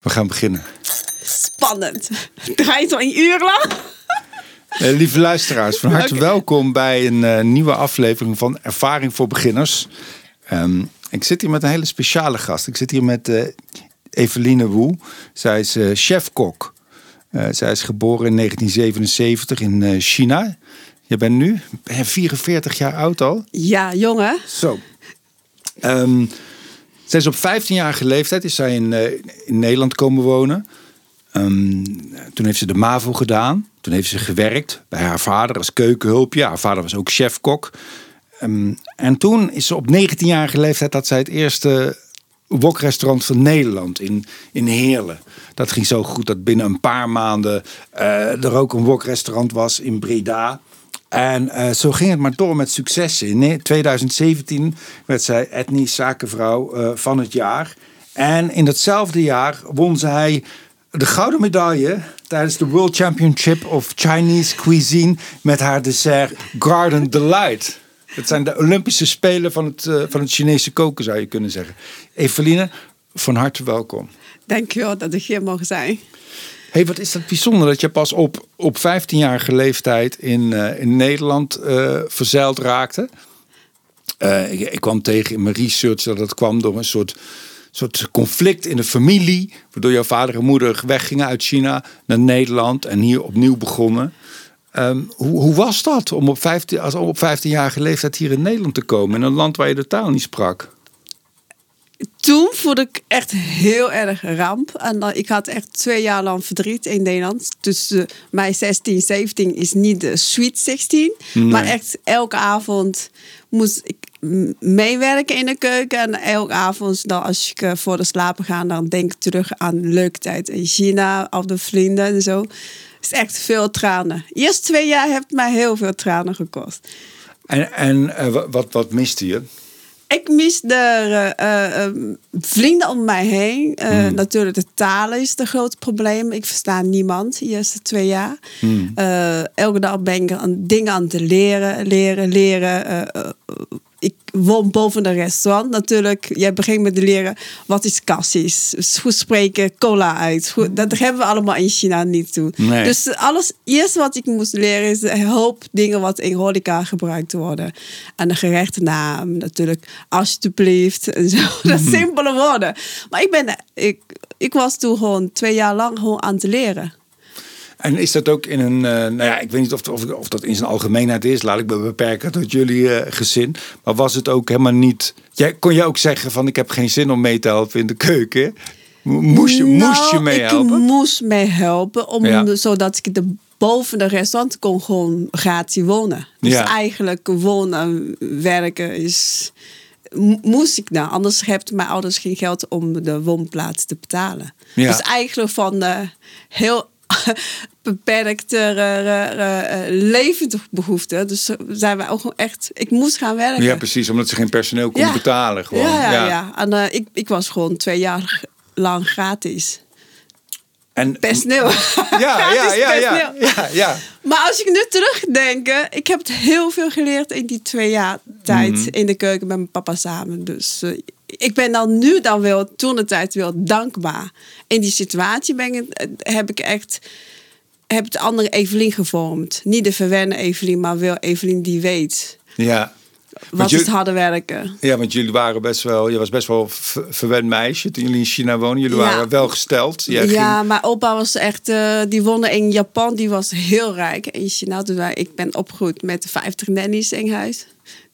We gaan beginnen. Spannend. Draait al een uur lang. Eh, lieve luisteraars, van harte welkom bij een eh, nieuwe aflevering van Ervaring voor Beginners. Ehm, ik zit hier met een hele speciale gast. Ik zit hier met eh, Eveline Woe. Zij is eh, chefkok. Zij is geboren in 1977 in China. Je bent nu ben je 44 jaar oud al. Ja, jongen. Zo. Ehm, zij is op 15-jarige leeftijd is zij in, eh, in Nederland komen wonen. Ehm, toen heeft ze de MAVO gedaan. Toen heeft ze gewerkt bij haar vader als keukenhulpje. Haar vader was ook chefkok. Ehm, en toen is ze op 19-jarige leeftijd dat zij het eerste wokrestaurant van Nederland in, in Heerlen. Dat ging zo goed dat binnen een paar maanden eh, er ook een wokrestaurant was in Breda. En eh, zo ging het maar door met successen. In ne- 2017 werd zij etnisch zakenvrouw eh, van het jaar. En in datzelfde jaar won zij de gouden medaille tijdens de World Championship of Chinese Cuisine met haar dessert Garden Delight. Het zijn de Olympische Spelen van het, eh, van het Chinese koken, zou je kunnen zeggen. Eveline, van harte welkom. Dankjewel dat ik hier mag zijn. Hey, wat is dat bijzonder dat je pas op, op 15-jarige leeftijd in, eh, in Nederland eh, verzeild raakte. Eh, ik, ik kwam tegen in mijn research dat het kwam door een soort, soort conflict in de familie. Waardoor jouw vader en moeder weggingen uit China naar Nederland en hier opnieuw begonnen. Ehm, hoe, hoe was dat om op, 15, als, op 15-jarige leeftijd hier in Nederland te komen? In een land waar je de taal niet sprak? Toen voelde ik echt heel erg ramp. En dan, ik had echt twee jaar lang verdriet in Nederland. Dus eh, mijn 16, 17 is niet de sweet 16. Maar echt elke avond moest ik meewerken in de keuken. En elke avond, dan, als ik eh, voor de slapen ga, dan denk ik terug aan leuke tijd in China. Of de vrienden en zo. Het is echt veel tranen. Eerst twee jaar heeft mij heel veel tranen gekost. En, en eh, wa- wat, wat miste je? Ik mis de eh, vrienden om mij heen. Eh, Natuurlijk, de taal is het groot probleem. Ik versta niemand de eerste twee jaar. Eh, elke dag ben ik aan dingen aan het leren, leren, leren. Ik woon boven een restaurant. Natuurlijk, jij begint met te leren wat is cassis. Dus Hoe spreken cola uit. Dat hebben we allemaal in China niet toe. Nee. Dus alles, eerst wat ik moest leren is een hoop dingen wat in horeca gebruikt worden. En de gerechtnaam natuurlijk, alsjeblieft. En zo. Dat simpele woorden. Maar ik, ben, ik, ik was toen gewoon twee jaar lang gewoon aan het leren. En is dat ook in een, eh, nou ja, ik weet niet of, of, of dat in zijn algemeenheid is, laat ik me beperken tot jullie eh, gezin. Maar was het ook helemaal niet, jij, kon je ook zeggen van ik heb geen zin om mee te helpen in de keuken? Mo- Moest je, moest je Nou, meehelpen? Ik moest meehelpen, om, Ja. zodat ik de, boven de restaurant kon gewoon gratis wonen. Dus Ja. eigenlijk wonen en werken is... mo- Moest ik nou, anders hebben mijn ouders geen geld om de woonplaats te betalen. Ja. Dus eigenlijk van de heel beperkte eh, eh, eh, levensbehoeften. Dus zijn wij ook gewoon echt... Ik moest gaan werken. Ja, precies, omdat ze geen personeel konden Ja. betalen. Gewoon. Ja, ja, ja. En eh, ik, ik was gewoon twee jaar lang gratis. En, Personeel. ja, ja, ja, ja, ja, ja. Maar als ik nu terugdenk, eh, ik heb heel veel geleerd in die twee jaar tijd Mhm. in de keuken met mijn papa samen. Dus ik ben dan nu dan wel, toen de tijd wel dankbaar. In die situatie ben ik, heb ik echt heb het andere Evelien gevormd. Niet de verwende Evelien, maar wel Evelien die weet. ja. Wat is jullie- het harde werken? Ja, want jullie waren best wel, je was best wel ver- verwend meisje toen jullie in China woonden. Jullie Ja. waren wel gesteld. Jij ja, ging- mijn opa was echt, eh, die woonde in Japan, die was heel rijk in China. Dus wij- ik ben opgegroeid met 50 nannies in huis.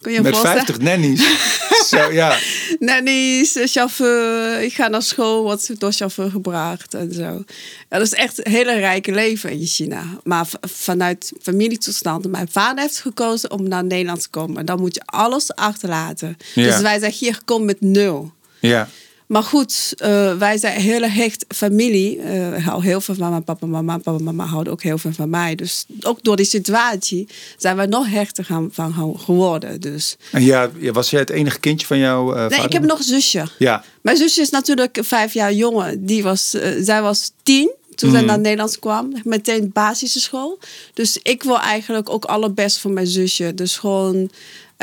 Kun je je met voorstellen? 50 nannies. Zo, ja. nannies, eh, chauffeur. Ik ga naar school, wordt door chauffeur gebracht en zo. Ja, dat is echt een hele rijke leven in China. Maar vanuit familietoestand. Mijn vader heeft gekozen om naar Nederland te komen. Dan moet je alles achterlaten. Ja. Dus wij zijn hier gekomen met nul. ja. Maar goed, eh, wij zijn een hele hecht familie. Eh, ik hou heel veel van mijn papa, mama. Papa en mama houden ook heel veel van mij. Dus ook door die situatie zijn wij nog hechter gaan, van geworden. Dus. En ja, was jij het enige kindje van jouw eh, Nee, vader? ik heb nog een zusje. Ja, Mijn zusje is natuurlijk vijf jaar jonger. Die was, eh, zij was tien toen zij naar Nederland kwam. Meteen basisschool. Dus ik wil eigenlijk ook allerbest voor mijn zusje. Dus gewoon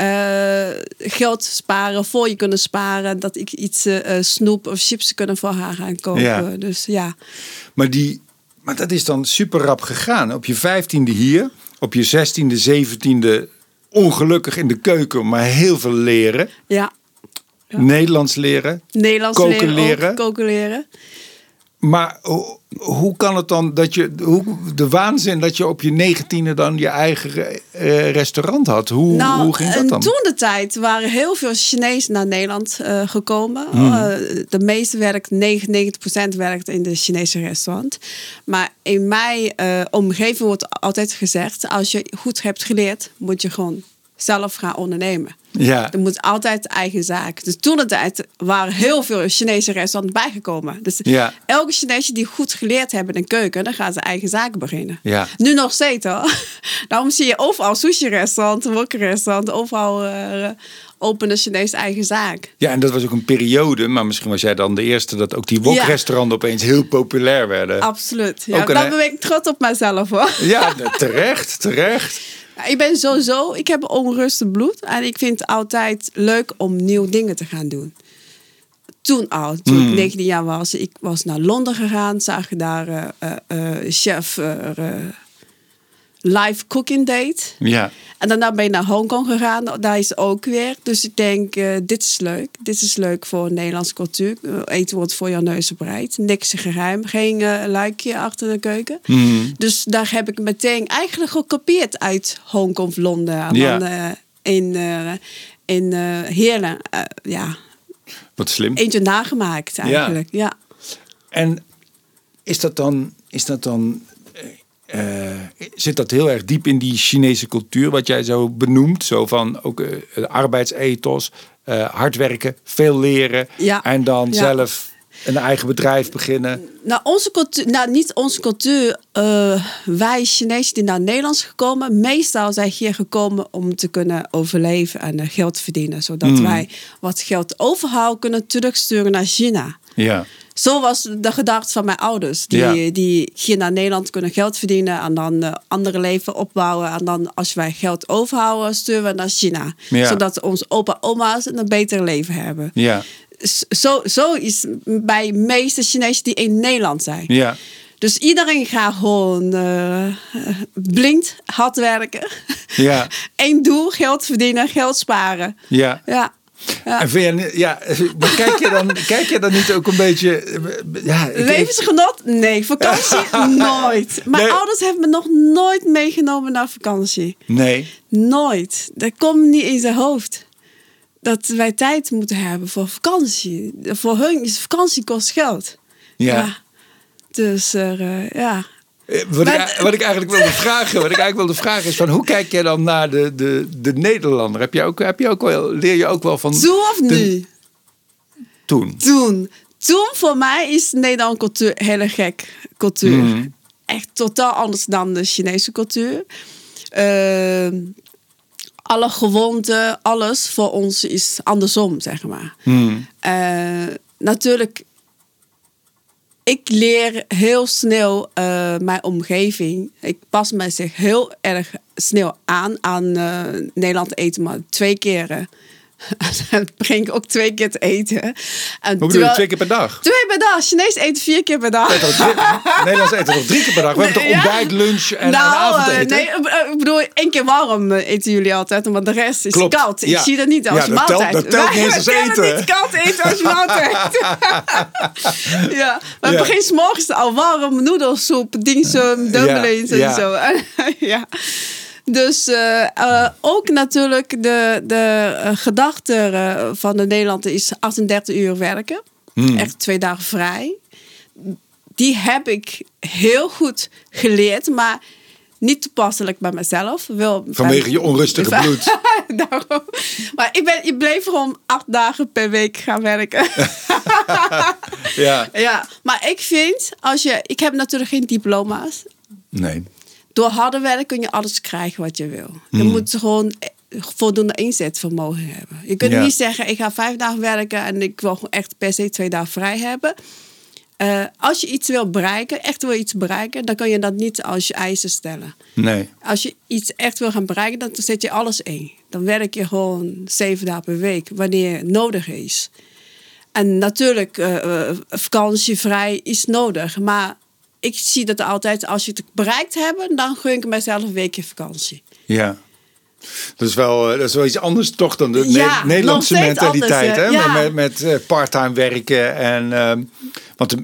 eh, geld sparen, voor je kunnen sparen. Dat ik iets eh, eh, snoep of chips kunnen voor haar gaan kopen. Ja. Dus ja. Maar, die, maar dat is dan super rap gegaan. Op je vijftiende hier, op je zestiende, zeventiende ongelukkig in de keuken, maar heel veel leren. Ja. Nederlands leren. Nederlands Koken leren, ook, leren. koken leren. Maar ho- hoe kan het dan dat je, hoe, de waanzin dat je op je negentiende dan je eigen eh, restaurant had? Hoe, Nou, hoe ging dat dan? toen de tijd waren heel veel Chinezen naar Nederland eh, gekomen. Hmm. Eh, de meeste werkt, 99% werkt in de Chinese restaurant. Maar in mijn omgeving wordt altijd gezegd: als je goed hebt geleerd, moet je gewoon zelf gaan ondernemen. Ja, Er moet altijd eigen zaak. Dus toen de tijd waren heel veel Chinese restaurants bijgekomen. Dus Ja. elke Chinees die goed geleerd hebben in keuken, dan gaan ze eigen zaken beginnen. Ja. Nu nog steeds hoor. Daarom zie je overal sushi-restaurant, wok-restaurant, overal eh openen Chinees eigen zaak. ja, en dat was ook een periode, maar misschien was jij dan de eerste dat ook die wokrestauranden opeens heel populair werden. Absoluut. Ja, daar ben ik trots op mezelf hoor. Ja, terecht, terecht. Ik ben sowieso, ik heb onrustig bloed en ik vind het altijd leuk om nieuwe dingen te gaan doen. Toen al, toen Hmm. ik 19 jaar was, ik was naar Londen gegaan, zag je daar eh, eh, eh, chef live cooking date. Ja, En daarna ben je naar Hongkong gegaan, daar is ook weer. Dus ik denk, eh, dit is leuk. Dit is leuk voor Nederlandse cultuur. Eh, Eten wordt voor jouw neus bereid. Niks geheim, geen eh, luikje achter de keuken. Hmm. Dus daar heb ik meteen eigenlijk gekopieerd uit Hongkong of Londen. En Ja. dan eh, in, eh in eh, Heerlen, ja, wat slim. eentje nagemaakt eigenlijk. Ja. En is dat dan, is dat dan eh, zit dat heel erg diep in die Chinese cultuur, wat jij zo benoemt? Zo van ook de arbeidsethos, eh, hard werken, veel leren Ja. en dan Ja. zelf een eigen bedrijf beginnen. Nou, onze cultuur, nou, niet onze cultuur. wij Chinezen die naar Nederland zijn gekomen, meestal zijn hier gekomen om te kunnen overleven en geld verdienen. Zodat Hmm. wij wat geld overhouden kunnen terugsturen naar China. Ja, Zo was de gedachte van mijn ouders. Die, Ja. die hier naar Nederland kunnen geld verdienen en dan eh, andere leven opbouwen. En dan als wij geld overhouden, sturen we naar China. Ja. Zodat onze opa en oma's een beter leven hebben. ja, Zo, zo is bij de meeste Chinezen die in Nederland zijn. ja. Dus iedereen gaat gewoon eh, blind hard werken. Ja. Eén doel, geld verdienen, geld sparen. ja. Ja. Ja. En vind je, ja, maar kijk je, dan, kijk je dan niet ook een beetje... Ja, ik- Levensgenot? Nee. Vakantie? nooit. Mijn Nee. ouders hebben me nog nooit meegenomen naar vakantie. nee, Nooit. Dat komt niet in zijn hoofd. Dat wij tijd moeten hebben voor vakantie. Voor hun is vakantie kost geld. ja. Dus eh, ja. Eh, Wat, Maar- ik, wat ik eigenlijk wilde vragen, wat ik eigenlijk wilde vragen is van hoe kijk jij dan naar de, de, de Nederlander? Heb je ook, heb je ook wel, leer je ook wel van Toen of de- nu? toen? Toen. Toen voor mij is Nederland cultuur hele gek cultuur. Mhm. Echt totaal anders dan de Chinese cultuur. Ehm, alle gewoonten, alles voor ons is andersom, zeg maar. Hmm. Eh, natuurlijk, ik leer heel snel eh, mijn omgeving. Ik pas me zich heel erg snel aan aan eh, Nederland eten, maar twee keren. Dan begin ik ook twee keer te eten. En Hoe bedoel je, twee keer per dag? Twee per dag. Chinees eten vier keer per dag. Nederlands eten toch drie keer per dag? We hebben toch ontbijt, lunch en, nou, avondeten? eh, nee, eh, ik bedoel, één keer warm eh, eten jullie altijd, maar de rest is Klopt, koud. Ik ja. zie dat niet als Ja, telt- maaltijd. dat telt niet eens we eten. niet koud eten als je maaltijd. ja, we Ja. beginnen 's morgens al warm noedelsoep, dingsum, dumplings en zo. ja. Dus eh, eh, ook natuurlijk de, de eh, gedachte van de Nederlander is 38 uur werken. Hmm. Echt twee dagen vrij. Die heb ik heel goed geleerd, maar niet toepasselijk bij mezelf. Wel Vanwege je onrustige bloed. Daarom. Maar ik, ben, ik bleef gewoon acht dagen per week gaan werken. Ja. ja, maar ik vind, als je, ik heb natuurlijk geen diploma's. Nee. Door harde werk kun je alles krijgen wat je wil. Je Hmm. moet gewoon voldoende inzetvermogen hebben. Je kunt Ja. niet zeggen, ik ga vijf dagen werken en ik wil gewoon echt per se twee dagen vrij hebben. Eh, als je iets wil bereiken, echt wil iets bereiken, dan kan je dat niet als je eisen stellen. Nee. Als je iets echt wil gaan bereiken, dan zet je alles in. Dan werk je gewoon zeven dagen per week wanneer nodig is. En natuurlijk, uh, vakantievrij is nodig. Maar ik zie dat altijd, als je het bereikt hebt, dan gun ik mezelf een weekje vakantie. Ja. Dat is, wel, dat is wel iets anders toch dan de Nederlandse mentaliteit. hè? Ja. Met, met parttime werken. En, ehm, want de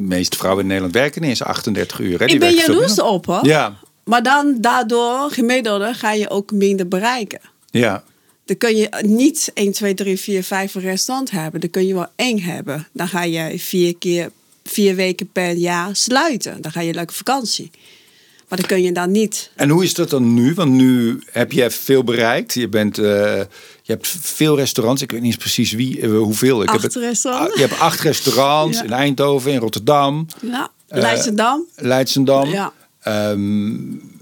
meeste vrouwen in Nederland werken niet eens 38 uur. Hè? Die ik ben jaloers op hoor. Ja. Maar dan daardoor, gemiddelde, ga je ook minder bereiken. Ja. Dan kun je niet 1, 2, 3, 4, 5 restaurant hebben. Dan kun je wel één hebben. Dan ga je vier keer, vier weken per jaar sluiten. Dan ga je leuke vakantie. Maar dan kun je dan niet. En hoe is dat dan nu? Want nu heb je veel bereikt. Je, bent, uh, je hebt veel restaurants. Ik weet niet precies wie, uh, hoeveel. Ik acht heb restaurants. je hebt acht restaurants in Eindhoven, in Rotterdam. Ja. Uh, Leidsendam. Ja. Um,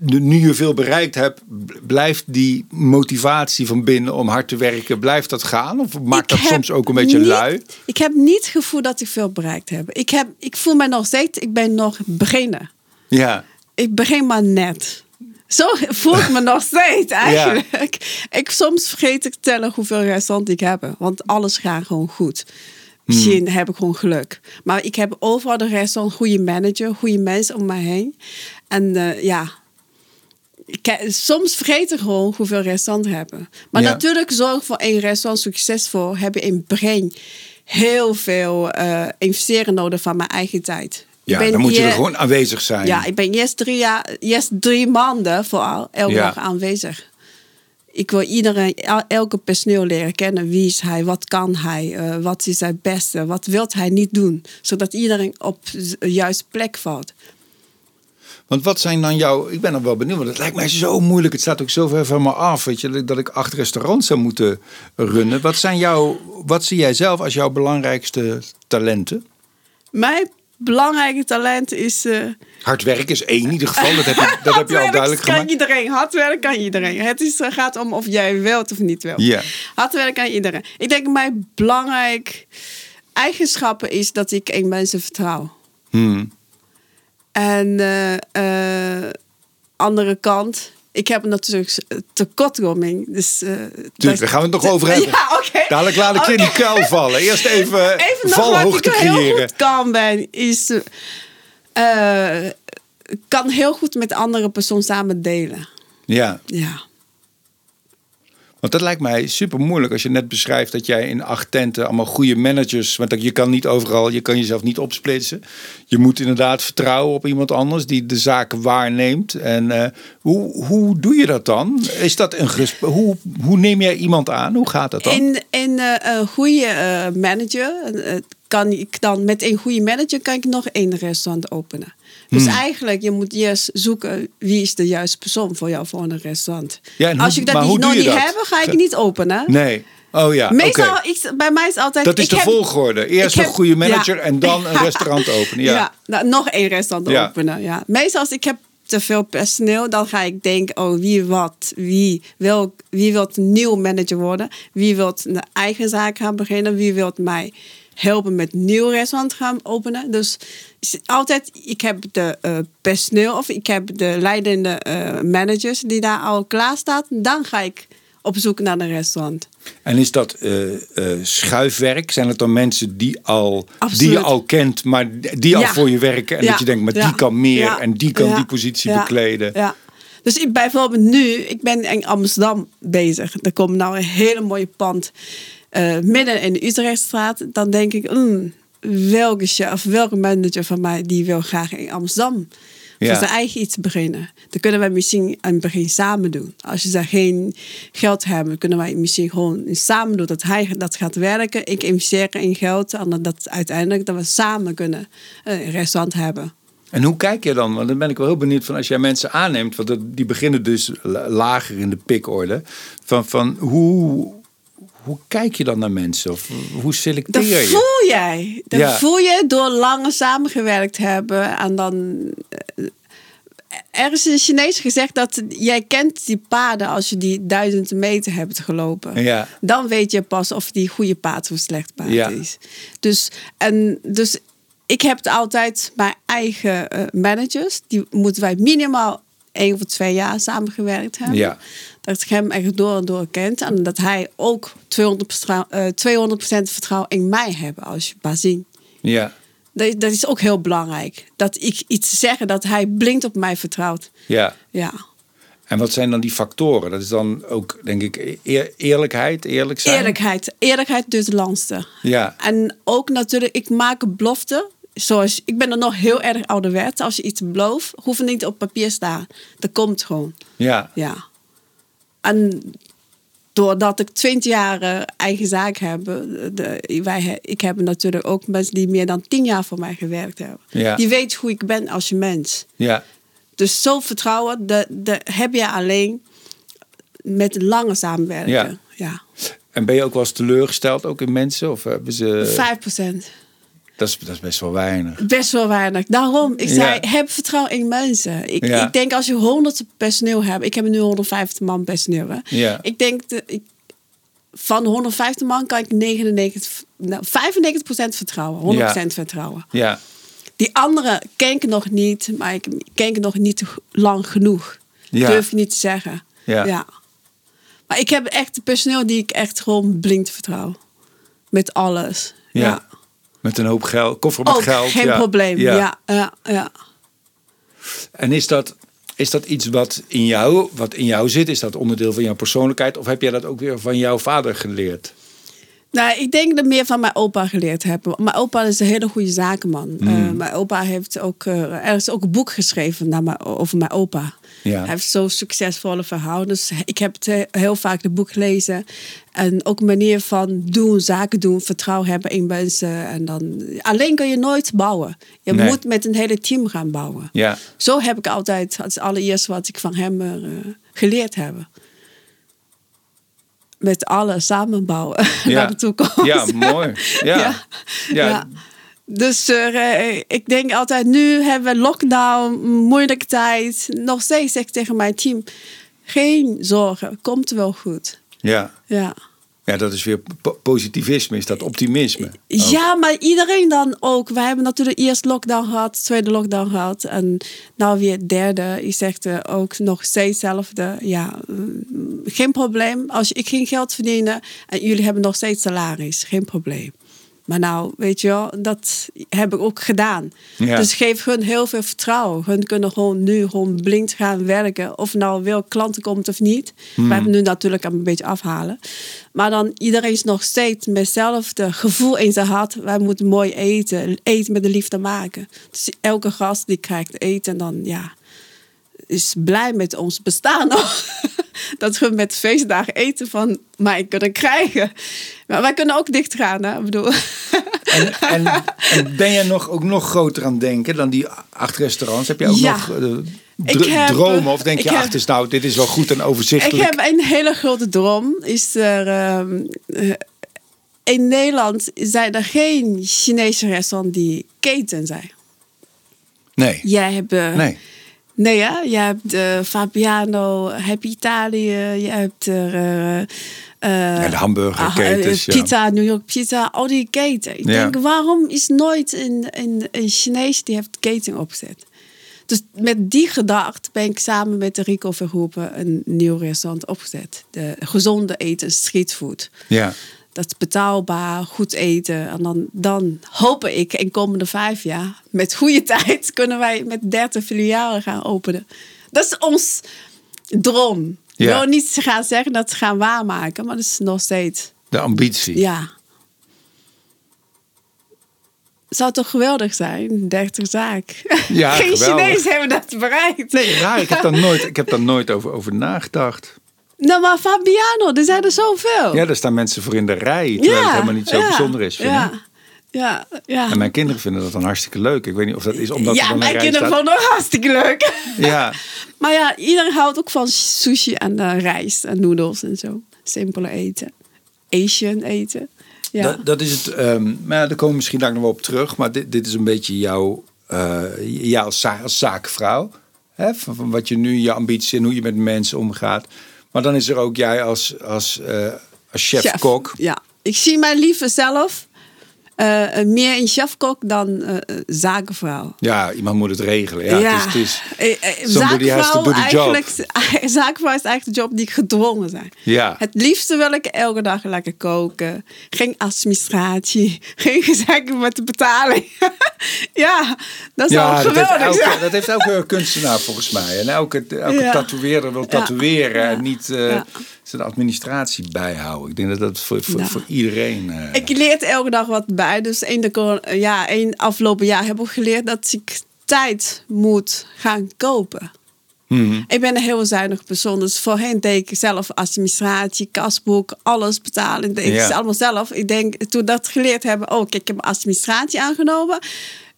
nu je veel bereikt hebt, blijft die motivatie van binnen om hard te werken, blijft dat gaan? Of maakt dat soms ook een beetje lui? Ik heb niet het gevoel dat ik veel bereikt heb. Ik, heb, ik voel me nog steeds, ik ben nog beginnen. Ja. Ik begin maar net. Zo voel ik me nog steeds eigenlijk. Ik, soms vergeet ik tellen hoeveel restaurants ik heb. Want alles gaat gewoon goed. Misschien hmm. heb ik gewoon geluk. Maar ik heb overal de restaurant, goede manager, goede mensen om mij heen. En uh, ja, soms vergeten gewoon hoeveel restaurants hebben. Maar natuurlijk zorg voor één restaurant succesvol heb je in begin heel veel uh, investeren nodig van mijn eigen tijd. Ja, dan moet je er gewoon aanwezig zijn. Ja, ik ben eerst drie, jaar, eerst drie maanden vooral elke dag aanwezig. Ik wil iedereen, elke personeel leren kennen. Wie is hij? Wat kan hij? Uh, wat is zijn beste? Wat wil hij niet doen? Zodat iedereen op de juiste plek valt. Want wat zijn dan jouw... Ik ben er wel benieuwd, want het lijkt mij zo moeilijk. Het staat ook zo ver van me af, weet je, dat ik acht restaurants zou moeten runnen. Wat, zijn jouw, wat zie jij zelf als jouw belangrijkste talenten? Mijn belangrijke talent is... Uh... Hard werken is één in ieder geval. Dat heb je, dat heb je al duidelijk kan gemaakt. iedereen. Hard werken kan iedereen. Het is, gaat om of jij wilt of niet wilt. Yeah. Hard werken kan iedereen. Ik denk mijn belangrijk eigenschappen is dat ik in mensen vertrouw. Hmm. En uh, andere kant, ik heb natuurlijk tekortkoming. Dus, uh, daar gaan we het nog over hebben. Ja, okay. Dadelijk laat ik je in die kuil vallen. Eerst even, even valhoogte creëren. Wat ik heel goed kan ben, is... kan heel goed met andere personen samen delen. Ja. Ja. Want dat lijkt mij super moeilijk als je net beschrijft dat jij in acht tenten allemaal goede managers. Want je kan niet overal, je kan jezelf niet opsplitsen. Je moet inderdaad vertrouwen op iemand anders die de zaken waarneemt. En uh, hoe, hoe doe je dat dan? Is dat een hoe, hoe neem jij iemand aan? Hoe gaat dat dan? In, uh, een goede uh, manager kan ik dan met een goede manager kan ik nog één restaurant openen. Dus hmm. eigenlijk, je moet eerst zoeken wie is de juiste persoon voor jou voor een restaurant. Ja, Als je dat niet, nog niet hebt, ga ik niet openen. Nee. Oh ja, Meestal, ik, bij mij is altijd... Dat is de volgorde. Eerst een goede manager en dan een restaurant openen. Ja, ja nou, nog één restaurant openen. Ja. Meestal als ik heb te veel personeel, dan ga ik denken, oh, wie wat, wie wil, wie wil nieuw manager worden, wie wil een eigen zaak gaan beginnen, wie wil mij helpen met nieuw restaurant gaan openen. Dus altijd, ik heb de uh, personeel of ik heb de leidende uh, managers die daar al klaar staat. Dan ga ik op zoek naar een restaurant. En is dat uh, schuifwerk? Zijn het dan mensen die, al, die je al kent, maar die al voor je werken? En dat je denkt, maar die kan meer en die kan die positie bekleden. Ja. Dus ik, bijvoorbeeld nu, ik ben in Amsterdam bezig. Er komt nou een hele mooie pand uh, midden in de Utrechtstraat, dan denk ik, mm, welke chef, welke manager van mij die wil graag in Amsterdam ja. voor zijn eigen iets beginnen. Dan kunnen wij misschien aan het begin samen doen. Als je daar geen geld hebben, kunnen wij misschien gewoon samen doen dat hij dat gaat werken. Ik investeer in geld en dat uiteindelijk dat we samen kunnen een restaurant hebben. En hoe kijk je dan? Want dan ben ik wel heel benieuwd van als jij mensen aanneemt, want die beginnen dus lager in de pikorde. Van, van hoe, hoe kijk je dan naar mensen? Of hoe selecteer je? Dat voel jij. Dat voel je door langer samengewerkt hebben. En dan... Eh, er is in Chinees gezegd dat jij kent die paden als je die duizenden meter hebt gelopen. Ja. Dan weet je pas of die goede paard of slecht paard ja. is. Dus, en, dus ik heb altijd mijn eigen uh, managers. Die moeten wij minimaal één of twee jaar samengewerkt hebben. Ja. Dat ik hem echt door en door kent. En dat hij ook 200%, eh, 200 vertrouwen in mij heeft als bazin. Ja. Dat, dat is ook heel belangrijk. Dat ik iets zeg dat hij blind op mij vertrouwt. Ja. Ja. En wat zijn dan die factoren? Dat is dan ook, denk ik, eer- eerlijkheid, eerlijk zijn. Eerlijkheid. Eerlijkheid dus het landste. Ja. En ook natuurlijk, ik maak een belofte. Zoals, ik ben er nog heel erg ouderwets. Als je iets belooft, hoeft het niet op papier staan. Dat komt gewoon. Ja. Ja. En doordat ik 20 jaar eh, eigen zaak heb, eh, de, wij, ik heb natuurlijk ook mensen die meer dan 10 jaar voor mij gewerkt hebben. Ja. Die weten hoe ik ben als je mens. Ja. Dus zo vertrouwen, dat, dat heb je alleen met lange samenwerken. Ja. ja. En ben je ook wel eens teleurgesteld, ook in mensen? Of hebben ze... 5%. Dat is, dat is best wel weinig. Best wel weinig. Daarom, ik Ja. zei, heb vertrouwen in mensen. Ik, Ja. ik denk als je 100 personeel hebt, ik heb nu 150 man personeel. Hè? Ja. Ik denk, de, ik, van 150 man kan ik 99, nou, 95% vertrouwen. 100% vertrouwen. Ja. Die anderen ken ik nog niet, maar ik ken ik nog niet lang genoeg. Ja. Durf je niet te zeggen. Ja. Maar ik heb echt personeel die ik echt gewoon blind vertrouw. Met alles. Ja. Met een hoop geld, koffer met Ook geld. geen ja. probleem. Ja. Ja, ja, ja. En is dat, is dat iets wat in, jou, wat in jou zit? Is dat onderdeel van jouw persoonlijkheid? Of heb jij dat ook weer van jouw vader geleerd? Nou, ik denk dat ik meer van mijn opa geleerd heb. Mijn opa is een hele goede zakenman. Mm. Eh, mijn opa heeft ook, eh, er is ook een boek geschreven naar mijn, over mijn opa. Ja. Hij heeft zo'n succesvolle verhaal. Dus ik heb het he- heel vaak het boek gelezen. En ook een manier van doen, zaken doen, vertrouwen hebben in mensen. En dan, alleen kun je nooit bouwen. Je Nee. moet met een hele team gaan bouwen. Ja. Zo heb ik altijd, het allereerste wat ik van hem eh, geleerd heb. Met alle samenbouwen Ja. naar de toekomst. Ja, mooi. Ja. Ja. Ja. Ja. Dus eh, ik denk altijd, nu hebben we lockdown, moeilijke tijd. Nog steeds zeg ik tegen mijn team, geen zorgen, komt wel goed. ja. Ja. Ja, dat is weer po- positivisme, is dat optimisme. ook. Ja, maar iedereen dan ook. We hebben natuurlijk eerst lockdown gehad, tweede lockdown gehad. En nou weer derde. Je zegt ook nog steeds hetzelfde. Ja, mm, geen probleem. Als ik ging geld verdienen en jullie hebben nog steeds salaris. Geen probleem. Maar nou, weet je wel, dat heb ik ook gedaan. Ja. Dus geef hun heel veel vertrouwen. Hun kunnen gewoon nu gewoon blind gaan werken. Of nou wel klanten komt of niet. Hmm. We hebben nu natuurlijk een beetje afhalen. Maar dan iedereen is nog steeds met hetzelfde gevoel in zijn hart. Wij moeten mooi eten. Eten met de liefde maken. Dus elke gast die krijgt eten en dan ja, is blij met ons bestaan nog. Dat we met feestdagen eten van mij kunnen krijgen. Maar wij kunnen ook dicht gaan, hè? Ik bedoel. En, en, en ben je nog, ook nog groter aan het denken dan die acht restaurants? Heb je ook Ja. nog Ik dr- heb, dromen? Of denk ik je, ach, is nou, dit is wel goed en Ik overzichtelijk? heb een hele grote droom. Is er, ehm, eh, in Nederland zijn er geen Chinese restaurants die keten zijn. Nee. Jij hebt... eh, Nee. Nee, ja. Je hebt eh, Fabiano, heb Italië, je hebt er... eh, eh, Ja, de hamburgerketens, ah, ja. Pizza, New York Pizza, al die keten. Ik Ja. denk, waarom is nooit een, een, een Chinees die heeft keten opgezet? Dus met die gedachte ben ik samen met de Rico Verhoeven een nieuw restaurant opgezet. De gezonde eten, streetfood. Ja. Dat betaalbaar, goed eten. En dan, dan hoop ik in komende vijf jaar, met goede tijd, kunnen wij met 30 filialen gaan openen. Dat is ons droom. Ik Ja. wil niet gaan zeggen dat ze gaan waarmaken, maar dat is nog steeds. De ambitie. Ja. Zou toch geweldig zijn? 30 zaak. Ja, Geen geweldig. Chinees hebben dat bereikt. Nee, raar. Ik heb daar nooit, ik heb daar nooit over, over nagedacht. Nou, maar Fabiano, er zijn er zoveel. Ja, daar staan mensen voor in de rij. Terwijl het helemaal niet zo ja, bijzonder is. Vind Ja, ja, ja. En mijn kinderen vinden dat dan hartstikke leuk. Ik weet niet of dat is omdat ja, dan mijn kinderen staat. vonden het hartstikke leuk. Ja, Maar ja, iedereen houdt ook van sushi en eh, rijst en noedels en zo. Simpele eten. Asian eten. Ja. dat, dat is het. ehm, maar ja, daar komen we misschien daar nog wel op terug. Maar dit, dit is een beetje jouw, eh ja, als, za- als zakenvrouw. Hè? Van, van wat je nu, je ambities en hoe je met mensen omgaat. Maar dan is er ook jij als, als, eh, als chef-kok. Ja, ik zie mij liever zelf eh, meer een chefkok dan eh, zakenvrouw. Ja, iemand moet het regelen. Ja, Het is, het is, somebody has to do the job. eigenlijk, zakenvrouw is eigenlijk de job die gedwongen zijn. Ja. Het liefste wil ik elke dag lekker koken. Geen administratie. Geen gezeik met de betaling. ja, dat is al Ja, dat heeft, geweldig. elke, dat heeft elke kunstenaar volgens mij. En elke, elke Ja. tatoeëerder wil tatoeëren Ja. en niet Zijn administratie bijhouden. Ik denk dat dat voor, voor, Ja. voor iedereen... eh, Ik leer er elke dag wat bij. Dus in de cor- ja, in afgelopen jaar heb ik geleerd dat ik tijd moet gaan kopen. mhm. Ik ben een heel zuinig persoon. Dus voorheen deed ik zelf administratie, kasboek, alles betalen. Ik deed Ja. het allemaal zelf. Ik denk, toen dat geleerd hebben, oh, kijk, ik heb administratie aangenomen.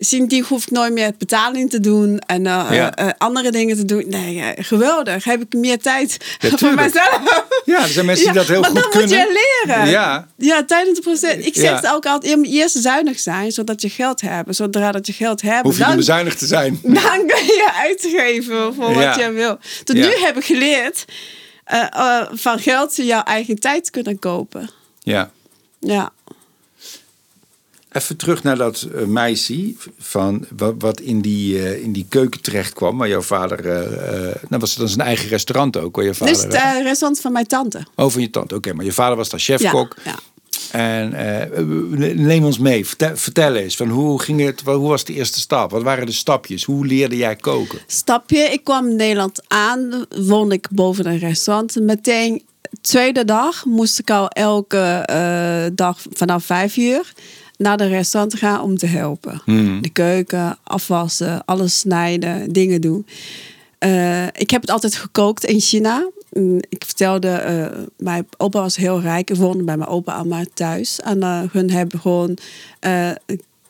Sindsdien hoef ik nooit meer betaling te doen en eh, Ja. eh, andere dingen te doen. Nee, eh, geweldig. Heb ik meer tijd Ja, voor tuurlijk. mijzelf. Ja, er zijn mensen die dat heel maar goed dan kunnen. moet je leren. Ja. Ja, tijdens het proces. Ik zeg het ook altijd, je moet eerst zuinig zijn, zodat je geld hebt. Zodra dat je geld hebt, Hoef je niet dan, bezuinigd te zijn. dan kun je uitgeven voor wat je wil. Tot nu heb ik geleerd eh, eh, van geld jouw eigen tijd kunnen kopen. Ja. Ja. Even terug naar dat eh, meisje van wat, wat in, die, eh, in die keuken terecht kwam, waar jouw vader. eh, nou was het dan zijn eigen restaurant ook, waar je vader. Dus het restaurant van mijn tante. Oh, van je tante. Oké, maar je vader was daar chefkok. Ja, ja. En neem ons mee. Vertel, vertel eens, van hoe, ging het, hoe was de eerste stap? Wat waren de stapjes? Hoe leerde jij koken? Stapje, ik kwam in Nederland aan, woonde ik boven een restaurant. Meteen, tweede dag moest ik al elke dag vanaf vijf uur naar de restaurant gaan om te helpen. De keuken, afwassen, alles snijden, dingen doen. Eh, ik heb het altijd gekookt in China. Mm, Ik vertelde, eh, mijn opa was heel rijk. Ik woonde bij mijn opa en oma thuis. En eh, hun hebben gewoon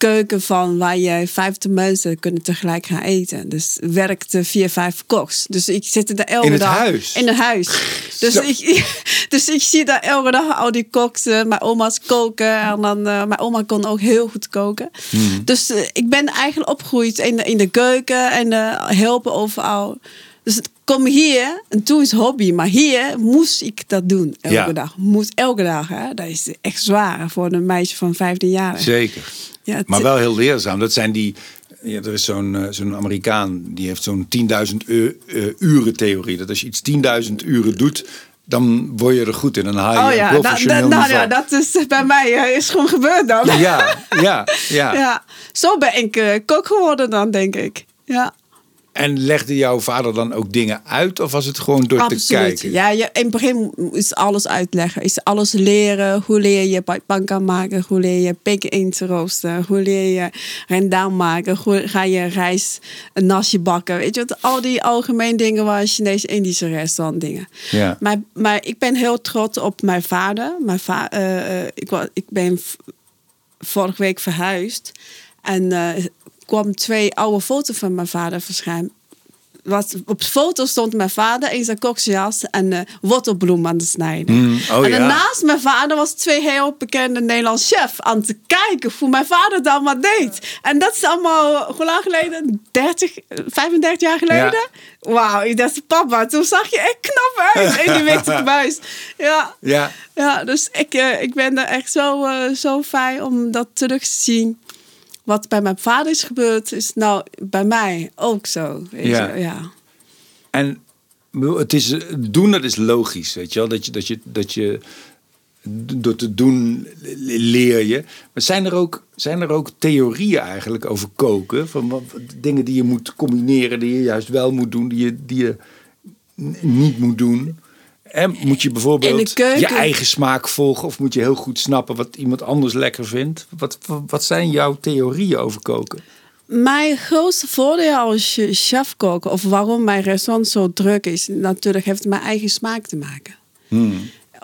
keuken van waar je 50 mensen kunnen tegelijk gaan eten. Dus werkte vier, vijf koks. Dus ik zit er elke In het dag huis? in het huis. Dus Zo. ik, dus ik zie daar elke dag al die koks, eh, mijn oma's koken. En dan, eh, mijn oma kon ook heel goed koken. Hmm. Dus eh, ik ben eigenlijk opgegroeid in de, in de keuken en helpen overal. Dus het kom hier, en toen is hobby, maar hier moest ik dat doen elke Ja. dag. Moest elke dag, hè? Dat is echt zwaar voor een meisje van 15 jaar. Zeker. Ja, het- Maar wel heel leerzaam. Dat zijn die. Ja, er is zo'n eh, zo'n Amerikaan die heeft zo'n 10.000 u- eh, uren theorie. Dat als je iets 10.000 uren doet, dan word je er goed in. Dan haal je Oh een ja, dat, professioneel nou niveau. ja, dat is bij mij eh, is gewoon gebeurd dan. ja, ja, ja, Ja, zo ben ik eh, kok geworden dan, denk ik. Ja, En legde jouw vader dan ook dingen uit? Of was het gewoon door te absoluut. kijken? Ja, je, in het begin is alles uitleggen. Is alles leren. Hoe leer je panka maken? Hoe leer je pik in te roosten? Hoe leer je rendang maken? Hoe ga je rijst, een nasje bakken? Weet je wat? Al die algemene dingen waar Chinees-Indische restaurant dingen. Ja. Maar, maar ik ben heel trots op mijn vader. Mijn va eh, eh, ik, wa- ik ben vorige week verhuisd. En eh kwam twee oude foto's van mijn vader verschijnen. Wat, op de foto stond mijn vader in zijn koksjas en eh wortelbloem aan het snijden. Mm, oh en ja. daarnaast mijn vader was twee heel bekende Nederlandse chef aan te kijken hoe mijn vader dat maar deed. En dat is allemaal, hoe lang geleden? 30, 35 jaar geleden? Wauw, ik dacht, papa, toen zag je echt knap uit in die witte buis. Ja, Ja. ja, dus ik, eh, ik ben er echt zo, eh, zo fijn om dat terug te zien. Wat bij mijn vader is gebeurd, is nou bij mij ook zo. Weet Ja. Je? ja. En het is, doen, dat is logisch, weet je wel. Dat je, dat je, dat je door te doen leer je. Maar zijn er ook, zijn er ook theorieën eigenlijk over koken? Van wat, dingen die je moet combineren, die je juist wel moet doen, die je, die je niet moet doen? En moet je bijvoorbeeld je eigen smaak volgen of moet je heel goed snappen wat iemand anders lekker vindt? Wat, wat zijn jouw theorieën over koken? Mijn grootste voordeel als je chef koken, of waarom mijn restaurant zo druk is, natuurlijk heeft mijn eigen smaak te maken.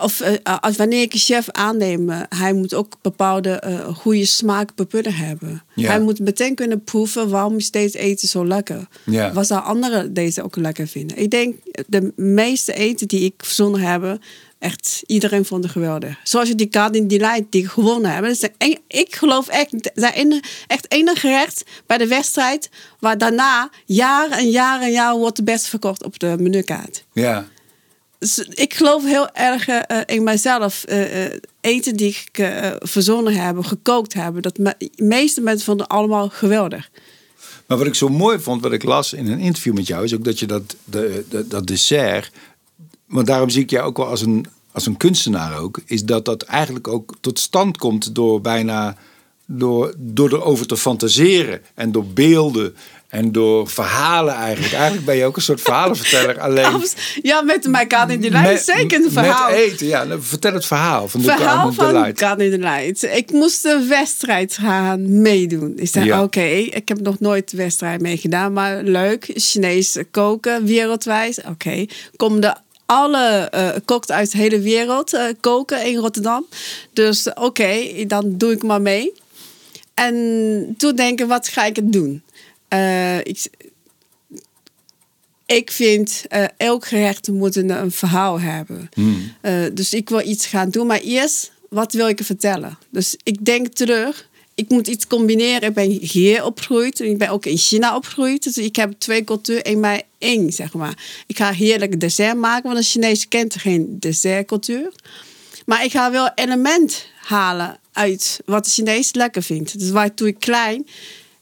Of eh, als wanneer ik een chef aanneem, eh, hij moet ook bepaalde eh, goede smaak hebben. Ja. Hij moet meteen kunnen proeven waarom is deze eten zo lekker. Ja. Wat zou anderen deze ook lekker vinden? Ik denk de meeste eten die ik verzonnen heb, echt iedereen vond het geweldig. Zoals je die Cardin Delight die gewonnen hebben. Dat is een- ik geloof echt, een- echt enig gerecht bij de wedstrijd waar daarna jaar en jaar en jaar wordt het best verkocht op de menukaart. Ja. Ik geloof heel erg uh, in mijzelf. Uh, eten die ik verzonnen heb, gekookt heb. Dat meeste mensen vonden allemaal geweldig. Maar wat ik zo mooi vond, wat ik las in een interview met jou, is ook dat je dat, de, de, dat dessert. Want daarom zie ik jou ook wel als een, als een kunstenaar ook. Is dat dat eigenlijk ook tot stand komt door bijna. Door, door erover te fantaseren en door beelden en door verhalen eigenlijk. Eigenlijk ben je ook een soort verhalenverteller. Alleen... Ja, met mijn Kaan in de Light. Zeker een verhaal. Met eten, ja. Nou, vertel het verhaal van de verhaal van Kaan in de Light. Ik moest een wedstrijd gaan meedoen. Ik zei, oké, ik heb nog nooit wedstrijd meegedaan. Maar leuk, Chinees koken, wereldwijd. Oké, kom de alle uh, kokt uit de hele wereld uh, koken in Rotterdam. Dus oké, dan doe ik maar mee. En toen denk ik, wat ga ik het doen? Uh, ik, ik vind uh, elk gerecht moet een, een verhaal hebben. Hmm. Uh, dus ik wil iets gaan doen, maar eerst, wat wil ik vertellen? Dus ik denk terug, ik moet iets combineren. Ik ben hier opgegroeid, ik ben ook in China opgegroeid. Dus ik heb twee culturen in mij één, zeg maar. Ik ga heerlijk dessert maken, want een Chinees kent geen dessertcultuur. Maar ik ga wel element halen uit wat de Chinees lekker vindt. Dus waar toen ik klein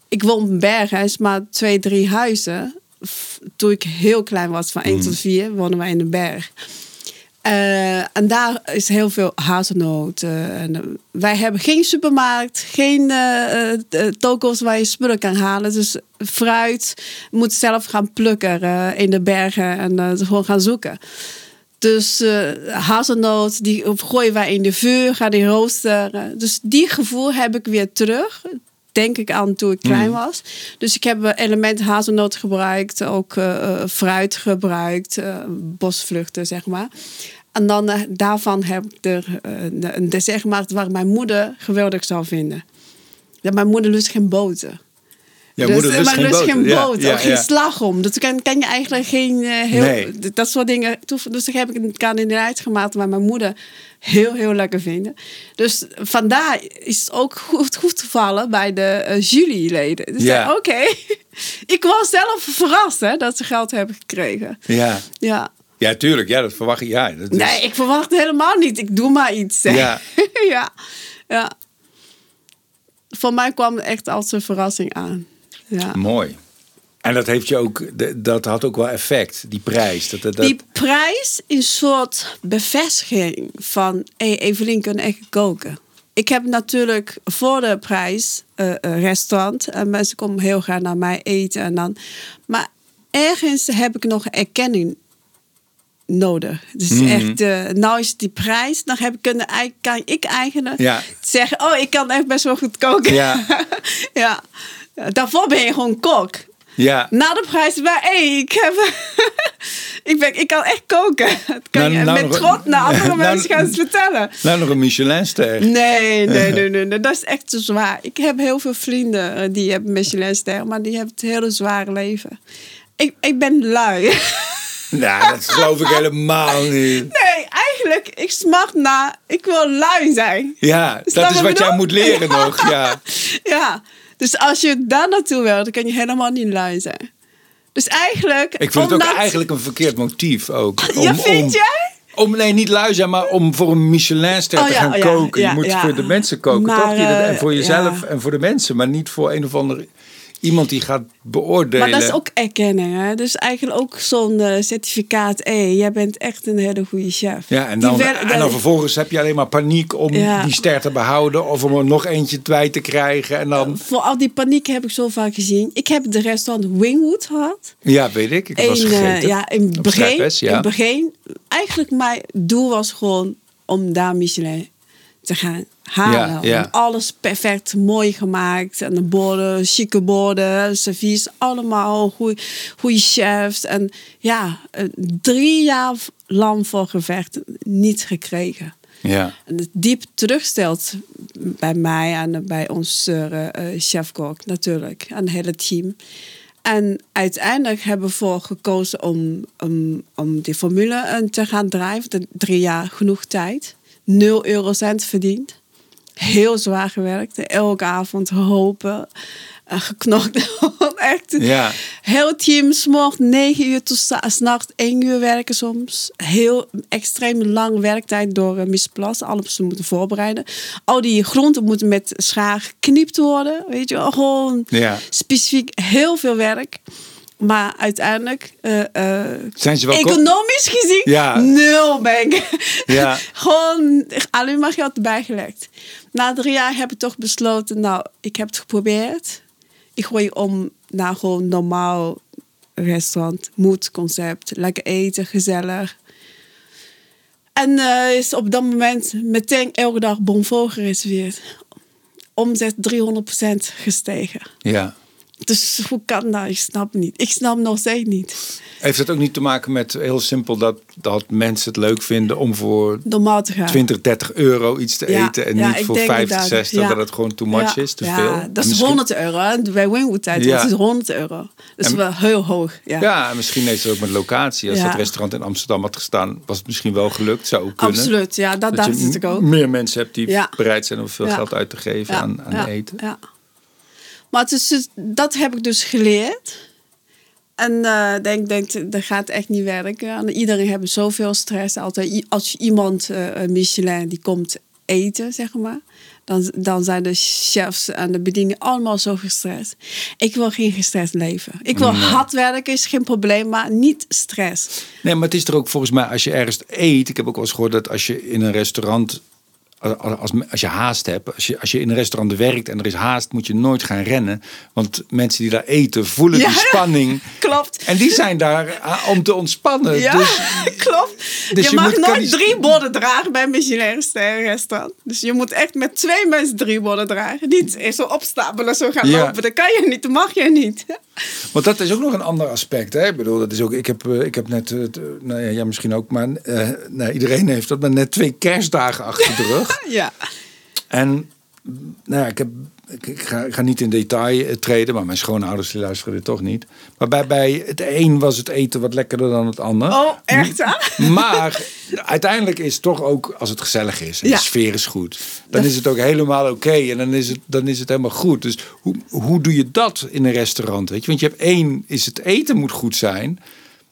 ik woon op een berghuis, maar twee, drie huizen. Toen ik heel klein was, van 1 mm. tot 4, wonen wij in de berg. Uh, en daar is heel veel hazelnoot. Uh, en, uh, wij hebben geen supermarkt, geen toko's waar je spullen kan halen. Dus fruit moet zelf gaan plukken in de bergen en gewoon gaan zoeken. Dus hazelnoot, die gooien wij in de vuur, gaan die roosteren. Dus die gevoel heb ik weer terug denk ik aan toen ik klein mm. was. Dus ik heb eh, elementen hazelnoot gebruikt, ook uh, fruit gebruikt, uh, bosvruchten, zeg maar. En dan daarvan heb ik er een dessert gemaakt waar mijn moeder geweldig zou vinden. Ja, mijn moeder lust geen boter. Ja, dus, moeder lust geen boter. geen boter, ja, geen slagroom. Dus kan, kan je eigenlijk geen heel... Nee. Dat soort dingen... Dus dan heb ik een kandidaat gemaakt waar mijn moeder heel, heel lekker vinden. Dus vandaar is het ook goed, goed gevallen bij de uh, juryleden. Dus ja. oké, ik was zelf verrast hè, dat ze geld hebben gekregen. Ja. Ja. Ja, tuurlijk. Ja, dat verwacht je. Ja, dat is... Nee, ik verwacht helemaal niet. Ik doe maar iets. Ja. ja. ja. Voor mij kwam het echt als een verrassing aan. Ja. Mooi. En dat heeft je ook, dat had ook wel effect, die prijs. Dat, dat, Die prijs is een soort bevestiging van hey, Evelien kan echt koken. Ik heb natuurlijk voor de prijs uh, een restaurant en mensen komen heel graag naar mij eten en dan. Maar ergens heb ik nog erkenning nodig. Dus mm. echt, uh, nou is die prijs, dan heb ik kunnen, kan ik eigenlijk ja. zeggen, oh, ik kan echt best wel goed koken. Ja. ja. Daarvoor ben je gewoon kok. Ja. Na de prijs bij, hey, ik, heb, ik, ben, ik kan echt koken. Dat kan nou, je nou met trots naar andere nou, mensen gaan vertellen. Nou, nog een Michelinster. Nee, nee, nee, nee, nee, dat is echt te zwaar. Ik heb heel veel vrienden eh, die hebben Michelinster, maar die hebben het hele zware leven. Ik, ik ben lui. Nou, dat geloof ik helemaal niet. Nee, eigenlijk, ik smacht na, ik wil lui zijn. Ja, dat is wat jij moet leren nog, ja. Ja, dus als je daar naartoe wil, dan kan je helemaal niet lui zijn. Dus eigenlijk... Ik vind het ook eigenlijk een verkeerd motief ook. Om, ja, vind jij? Om, nee, niet lui zijn, maar om voor een Michelinster oh, te gaan koken. je moet voor de mensen koken, toch? en voor eh, jezelf en voor de mensen. Maar niet voor een of andere iemand die gaat beoordelen. Maar dat is ook erkenning. Hè? Dus eigenlijk ook zo'n uh, certificaat. Hé, jij bent echt een hele goede chef. Ja, en dan, en dan vervolgens heb je alleen maar paniek om die ster te behouden. Of om er nog eentje kwijt te krijgen. En dan... Voor al die paniek heb ik zo vaak gezien. Ik heb de restaurant Wingwood gehad. Ja, weet ik. Ik was uh, ja, in het begin, ja. in begin. Eigenlijk mijn doel was gewoon om daar Michelin te gaan halen. Ja, Alles perfect mooi gemaakt. En de borden, chique borden, servies, allemaal goede chefs. En ja, drie jaar lang voor gevecht niet gekregen. Ja. En het diep terugstelt bij mij en bij ons uh, chefkok natuurlijk. En het hele team. En uiteindelijk hebben we voor gekozen om, om, om die formule eh, te gaan drijven. drie jaar genoeg tijd. 0 eurocent verdiend heel zwaar gewerkt. Elke avond hopen. Uh, geknokt. echt. Ja. Heel team morgens 9 uur tot s'nachts 1 uur werken soms. Heel extreem lang werktijd door uh, Plas. Alles moeten voorbereiden. Al die groenten moeten met schaar geknipt worden. Weet je wel, gewoon Ja. specifiek heel veel werk. Maar uiteindelijk, eh, Zijn ze wel economisch gezien, Ja. nul bank. Ja. Gewoon alleen maar geld erbij gelegd. Na drie jaar heb ik toch besloten, nou, ik heb het geprobeerd. Ik gooi om naar gewoon normaal restaurant, mood concept, lekker eten, gezellig. En eh, is op dat moment meteen elke dag bonvol gereserveerd. Omzet 300% gestegen. Ja. Dus hoe kan dat? Ik snap niet. Ik snap nog steeds niet. Heeft het ook niet te maken met heel simpel dat, dat mensen het leuk vinden om voor Normaal te gaan. 20, 30 euro iets te Ja, eten en ja, niet voor denk 50, dat. 60, Ja. dat het gewoon too much is, te ja, veel? Dat is misschien- 100 euro. Bij Wingwood tijd Ja. het 100 euro. Dat is En- wel heel hoog. Ja, Ja, en misschien heeft het ook met locatie. Als dat restaurant in Amsterdam had gestaan, was het misschien wel gelukt. Zou kunnen. absoluut. Ja, dat, Dat dacht je ik ook. meer mensen hebt die bereid zijn om veel geld uit te geven aan, aan eten. Ja. Maar het is dus- dat heb ik dus geleerd. En eh, denk, denk, dat gaat echt niet werken. En iedereen heeft zoveel stress. Altijd, als iemand, een Michelin, die komt eten, zeg maar. Dan, dan zijn de chefs en de bedieningen allemaal zo gestrest. Ik wil geen gestrest leven. Ik wil hard werken, is geen probleem, maar niet stress. Nee, maar het is er ook volgens mij, als je ergens eet. Ik heb ook wel eens gehoord dat als je in een restaurant. Als, als, als je haast hebt, als je, als je in een restaurant werkt en er is haast, moet je nooit gaan rennen. Want mensen die daar eten voelen Ja, die spanning. Klopt. En die zijn daar ah, om te ontspannen. Ja, Dus klopt. dus je, je mag moet- nooit drie borden dragen bij een Michelin restaurant. Dus je moet echt met twee mensen drie borden dragen. Niet zo opstapelen, zo gaan Ja. lopen. Dat kan je niet, dat mag je niet. Want dat is ook nog een ander aspect. Hè? Ik bedoel, dat is ook, ik, heb, eh, ik heb net, eh, nou ja, jij misschien ook, maar eh, nou, iedereen heeft dat, maar net twee kerstdagen achter de rug. Ja. En nou ja, ik, heb, ik, ga, ik ga niet in detail eh, treden, maar mijn schoonouders die luisteren dit toch niet. Maar bij, bij het een was het eten wat lekkerder dan het ander. Oh, echt hè? Maar uiteindelijk is het toch ook, als het gezellig is en Ja. de sfeer is goed, dan is het ook helemaal oké en dan is, het, dan is het helemaal goed. Dus hoe, hoe doe je dat in een restaurant? Weet je? Want je hebt één, is het eten moet goed zijn,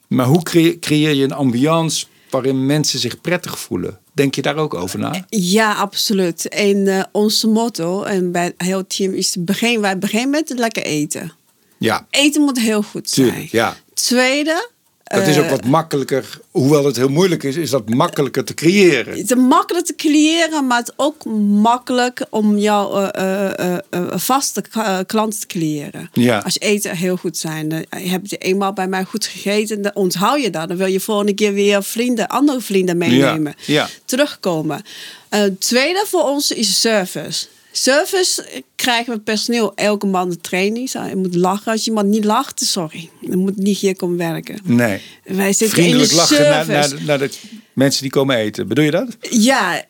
maar hoe creëer je een ambiance waarin mensen zich prettig voelen? Denk je daar ook over na? Ja, absoluut. En eh onze motto en bij het heel team is begin, wij beginnen met lekker eten. Ja, Eten moet heel goed zijn. tuurlijk. Ja. Tweede, Dat is ook eh, wat makkelijker, hoewel het heel moeilijk is, is dat makkelijker te creëren. Het is makkelijk te creëren, maar het is ook makkelijk om jouw eh, vaste klant te creëren. Ja. Als je eten heel goed zijn, dan heb je eenmaal bij mij goed gegeten, dan onthoud je dat. Dan wil je volgende keer weer vrienden, andere vrienden meenemen. ja. Terugkomen. Eh, tweede voor ons is service. Service krijgen we personeel elke maand een training. Je moet lachen. Als iemand niet lacht, sorry. Dan moet niet hier komen werken. Nee. Wij zitten Vriendelijk in de lachen naar, service. naar, de- naar de mensen die komen eten. Bedoel je dat? Ja,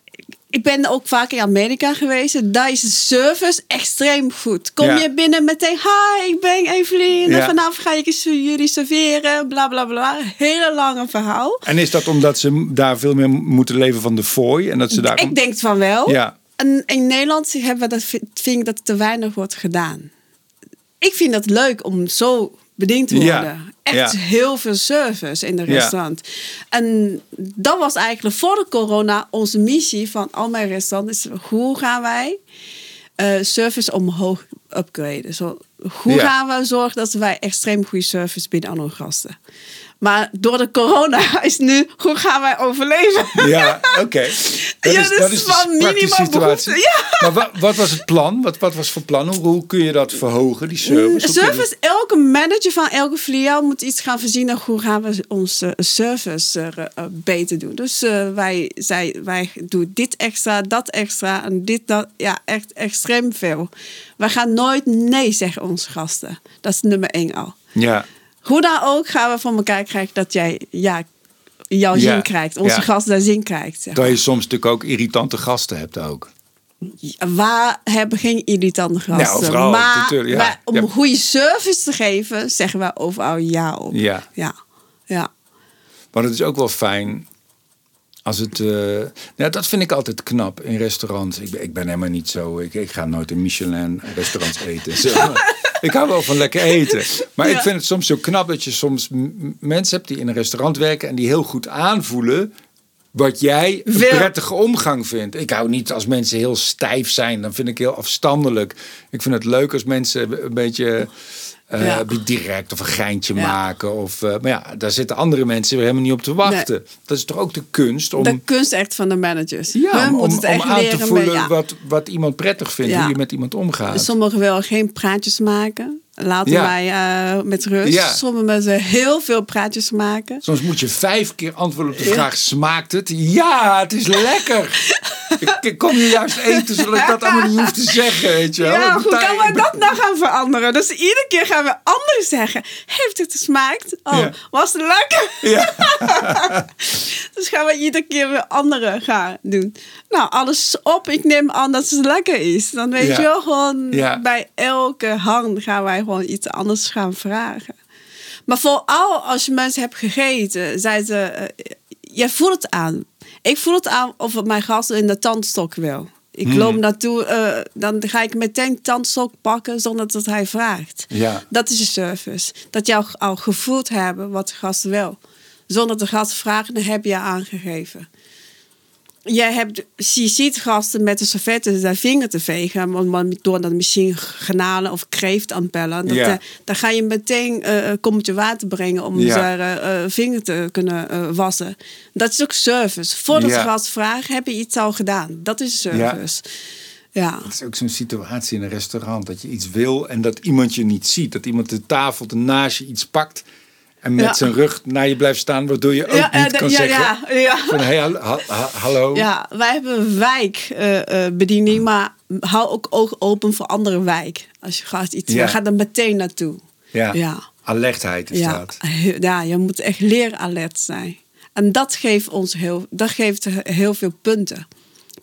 ik ben ook vaak in Amerika geweest. Daar is de service extreem goed. Kom Ja. je binnen meteen, hi, ik ben Evelien. Ja. En vanavond ga ik jullie serveren. Bla, bla, bla. Hele lange verhaal. En is dat omdat ze daar veel meer moeten leven van de fooi? En dat ze daar Ik denk van wel. Ja. En in Nederland hebben we dat, vind ik dat te weinig wordt gedaan. Ik vind het leuk om zo bediend te worden. Ja, Echt ja. heel veel service in de Ja. restaurant. En dat was eigenlijk voor de corona onze missie van al mijn restaurants. Is hoe gaan wij eh, service omhoog upgraden? Zo, hoe gaan we zorgen dat wij extreem goede service bieden aan onze gasten? Maar door de corona is nu, hoe gaan wij overleven? Ja, oké. Dat Ja, is, dus dat is de van minimaal Maar wat, wat was het plan? Wat, wat was voor plan? Hoe, hoe kun je dat verhogen, die service? Service, elke manager van elke filiaal moet iets gaan verzinnen. Hoe gaan we onze service eh, eh, beter doen? Dus eh, wij, zij, wij doen dit extra, dat extra en dit, dat. Ja, echt extreem veel. Wij gaan nooit nee zeggen onze gasten. Dat is nummer één al. Ja, Hoe dan ook gaan we van elkaar krijgen dat jij ja, jouw Ja, zin krijgt. Onze ja. gast daar zin krijgt. Zeg. dat je soms natuurlijk ook irritante gasten hebt ook. Waar hebben geen irritante gasten. Nou, maar ja. om een goede service te geven, zeggen we overal ja op. Ja. Ja. ja. Maar het is ook wel fijn Als het, uh, nou, dat vind ik altijd knap in restaurants. Ik ben, ik ben helemaal niet zo. Ik, ik ga nooit in Michelin-restaurants eten. Zo, ik hou wel van lekker eten. Maar ik vind het soms zo knap dat je soms mensen hebt die in een restaurant werken en die heel goed aanvoelen wat jij een prettige omgang vindt. Ik hou niet als mensen heel stijf zijn. Dan vind ik heel afstandelijk. Ik vind het leuk als mensen een beetje uh, direct of een geintje maken. Of, uh, maar ja, daar zitten andere mensen weer helemaal niet op te wachten. Dat is toch ook de kunst om. De kunst echt van de managers. Ja, om, om, aan te voelen wat, wat iemand prettig vindt, hoe je met iemand omgaat. Sommigen willen geen praatjes maken. Laten wij uh, met rust. Ja. Sommige mensen heel veel praatjes maken. Soms moet je vijf keer antwoorden op de vraag: smaakt het? Ja, het is lekker. ik, kom je juist eten zodat ik dat allemaal niet hoef te zeggen, weet je wel. Ja, hoe kan we dat nou gaan veranderen? Dus iedere keer gaan we anders zeggen. Heeft het gesmaakt? Oh, was het lekker? Ja. dus gaan we iedere keer weer andere gaan doen. Nou, alles op. Ik neem aan dat het lekker is. Dan weet je wel gewoon bij elke hand gaan wij gewoon iets anders gaan vragen. Maar vooral als je mensen hebt gegeten, zei ze, uh, je voelt het aan. Ik voel het aan of mijn gast in de tandstok wil. Ik hmm. loop naartoe, uh, dan ga ik meteen tandstok pakken zonder dat hij vraagt. Ja. Dat is de service. Dat je al gevoeld hebben wat de gast wil. Zonder de gast vragen, dan heb je aangegeven jij hebt, je ziet gasten met de servetten zijn vinger te vegen. Want door dat misschien granalen of kreeft aan bellen. Dat, ja. dan ga je meteen uh, een kommetje water brengen om ja. zijn uh, vinger te kunnen uh, wassen. Dat is ook service. Voordat ja. de gast vraagt, heb je iets al gedaan. Dat is service. Ja. Het is ook zo'n situatie in een restaurant dat je iets wil en dat iemand je niet ziet. Dat iemand de tafel naast je iets pakt en met zijn rug naar je blijft staan, waardoor je ook ja, niet kan ja, zeggen ja, van hey, hallo. Ja, wij hebben een wijkbediening, uh, uh, maar hou ook oog open voor andere wijk. Als je gaat iets ja. gaat er meteen naartoe. Ja, ja. alertheid is dat. Ja, je moet echt leer alert zijn. En dat geeft ons heel, dat geeft heel veel punten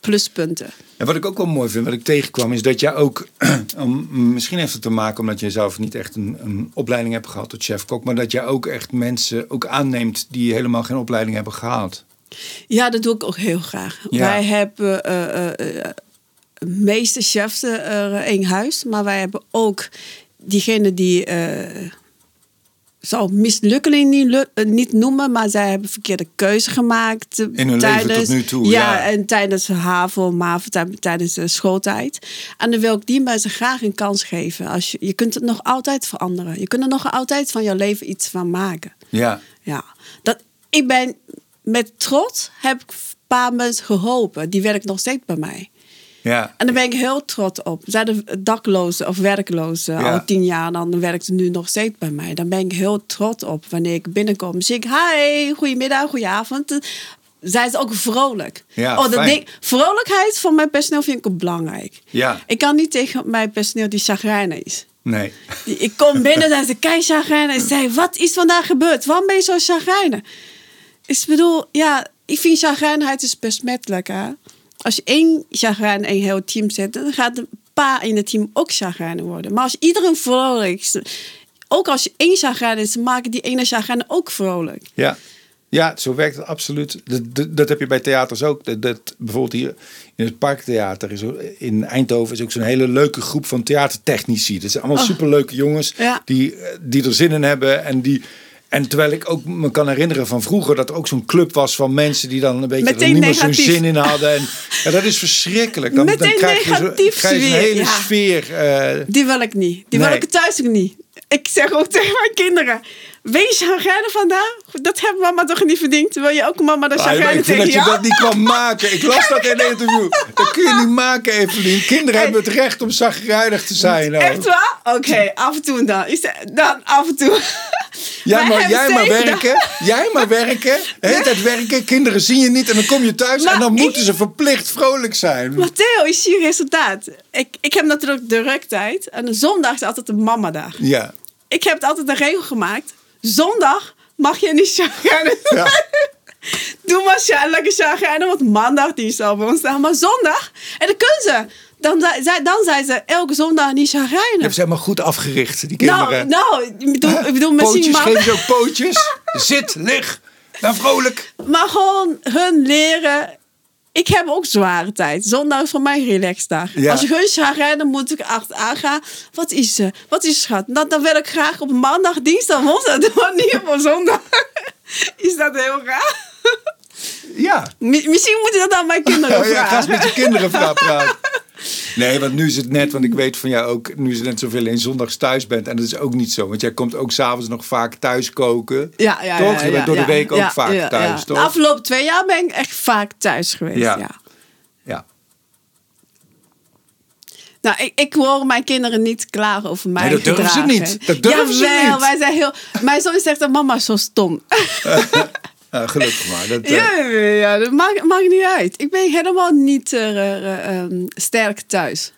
pluspunten. En wat ik ook wel mooi vind, wat ik tegenkwam, is dat jij ook, misschien heeft het te maken omdat je zelf niet echt een, een opleiding hebt gehad tot chef-kok, maar dat jij ook echt mensen ook aanneemt die helemaal geen opleiding hebben gehad. Ja, dat doe ik ook heel graag. Wij hebben uh, uh, meeste chefs in huis, maar wij hebben ook diegene die zou mislukkeling niet, eh, niet noemen, maar zij hebben verkeerde keuze gemaakt. Eh, In hun tijdens, leven tot nu toe. Ja, ja. en tijdens HAVO, MAVO, tijdens de schooltijd. En dan wil ik die mensen graag een kans geven. Als je, je kunt het nog altijd veranderen. Je kunt er nog altijd van jouw leven iets van maken. Ja. Ja. Dat, ik ben met trots heb ik een paar mensen geholpen. Die werken nog steeds bij mij. Ja. En daar ben ik heel trots op. Zijn de daklozen of werklozen al tien jaar, dan werkt ze nu nog steeds bij mij. Dan ben ik heel trots op wanneer ik binnenkom. Zeg ik, hi, goedemiddag, goedenavond. Zijn ze ook vrolijk. Ja, oh, dat ding, vrolijkheid van mijn personeel vind ik ook belangrijk. Ja. Ik kan niet tegen mijn personeel die chagrijnig is. Nee. Ik kom binnen en ze kei chagrijnig. En zei, wat is vandaag gebeurd? Waarom ben je zo chagrijnig? Ik bedoel, ja, ik vind chagrijnigheid is besmettelijk. Hè? Als je één chagrijn in een heel team zet, dan gaat een paar in het team ook chagrijnen worden. Maar als iedereen vrolijk is, ook als je één chagrijn is, maken die ene chagrijn ook vrolijk. Ja. Ja, zo werkt het absoluut. Dat, dat, heb je bij theaters ook. Dat, dat, bijvoorbeeld hier in het Parktheater is in Eindhoven is ook zo'n hele leuke groep van theatertechnici. Dat zijn allemaal oh. superleuke jongens ja. die, die er zin in hebben en die en terwijl ik ook me kan herinneren van vroeger dat er ook zo'n club was van mensen die dan een beetje er niet meer zo'n zin in hadden. En ja, dat is verschrikkelijk. Dan, Meteen dan krijg, je zo, krijg je een hele sfeer. Uh, die wil ik niet. Die wil ik thuis ook niet. Ik zeg ook tegen mijn kinderen. Wees chagrijnig vandaag. Dat heeft mama toch niet verdiend. Wil je ook mama de chagrijnig ah, Ik vind dat je dat niet kan maken. Ik las dat in een interview. Dat kun je niet maken, Evelien. Kinderen hebben het recht om chagrijnig te zijn. Echt waar? Oké, af en toe dan. Dan af en toe. Jij, maar, jij maar werken. Jij maar werken. De hele tijd werken. Kinderen zien je niet. En dan kom je thuis. en dan moeten ze verplicht vrolijk zijn. Matteo, is je resultaat. Ik, ik heb natuurlijk de tijd. En zondag is altijd een mamadag. Ja. Ik heb het altijd een regel gemaakt zondag mag je niet chagrijnen ja. Doe maar lekker chagrijnen, want maandag die zal bij ons staan. Maar zondag, en dan kunnen ze. Dan, dan zijn ze elke zondag niet chagrijnen. Je hebt ze helemaal goed afgericht, die kinderen. Nou, nou ik bedoel, ik bedoel misschien... Pootjes, geef je ook pootjes. Zit, lig. Nou, vrolijk. Maar gewoon hun leren. Ik heb ook zware tijd. Zondag is voor mij relaxdag. Ja. Als je hun gaat rijden, moet ik achteraan gaan. Wat is ze? Wat is schat? Nou, dan wil ik graag op maandag, dinsdag, woensdag. Maar niet op zondag. Is dat heel raar? Ja. Mi- Misschien moet je dat aan mijn kinderen Oh, ja, ga eens vragen. met je kinderen praten. Nee, want nu is het net, want ik weet van jou ook, nu is het net zoveel in zondags thuis bent. En dat is ook niet zo, want jij komt ook s'avonds nog vaak thuis koken. Ja, ja, Toch? ja, Je bent door de week ook vaak thuis, ja. toch? De afgelopen twee jaar ben ik echt vaak thuis geweest. Ja. Ja. Nou, ik, ik hoor mijn kinderen niet klagen over mijn Nee, dat durven ze niet. Dat durven ze niet. Wij zijn heel, mijn zoon zegt dat mama is zo stom. Ah, gelukkig maar. Dat, eh, ja, ja, dat maakt, maakt niet uit. Ik ben helemaal niet eh, eh, ehm, sterk thuis.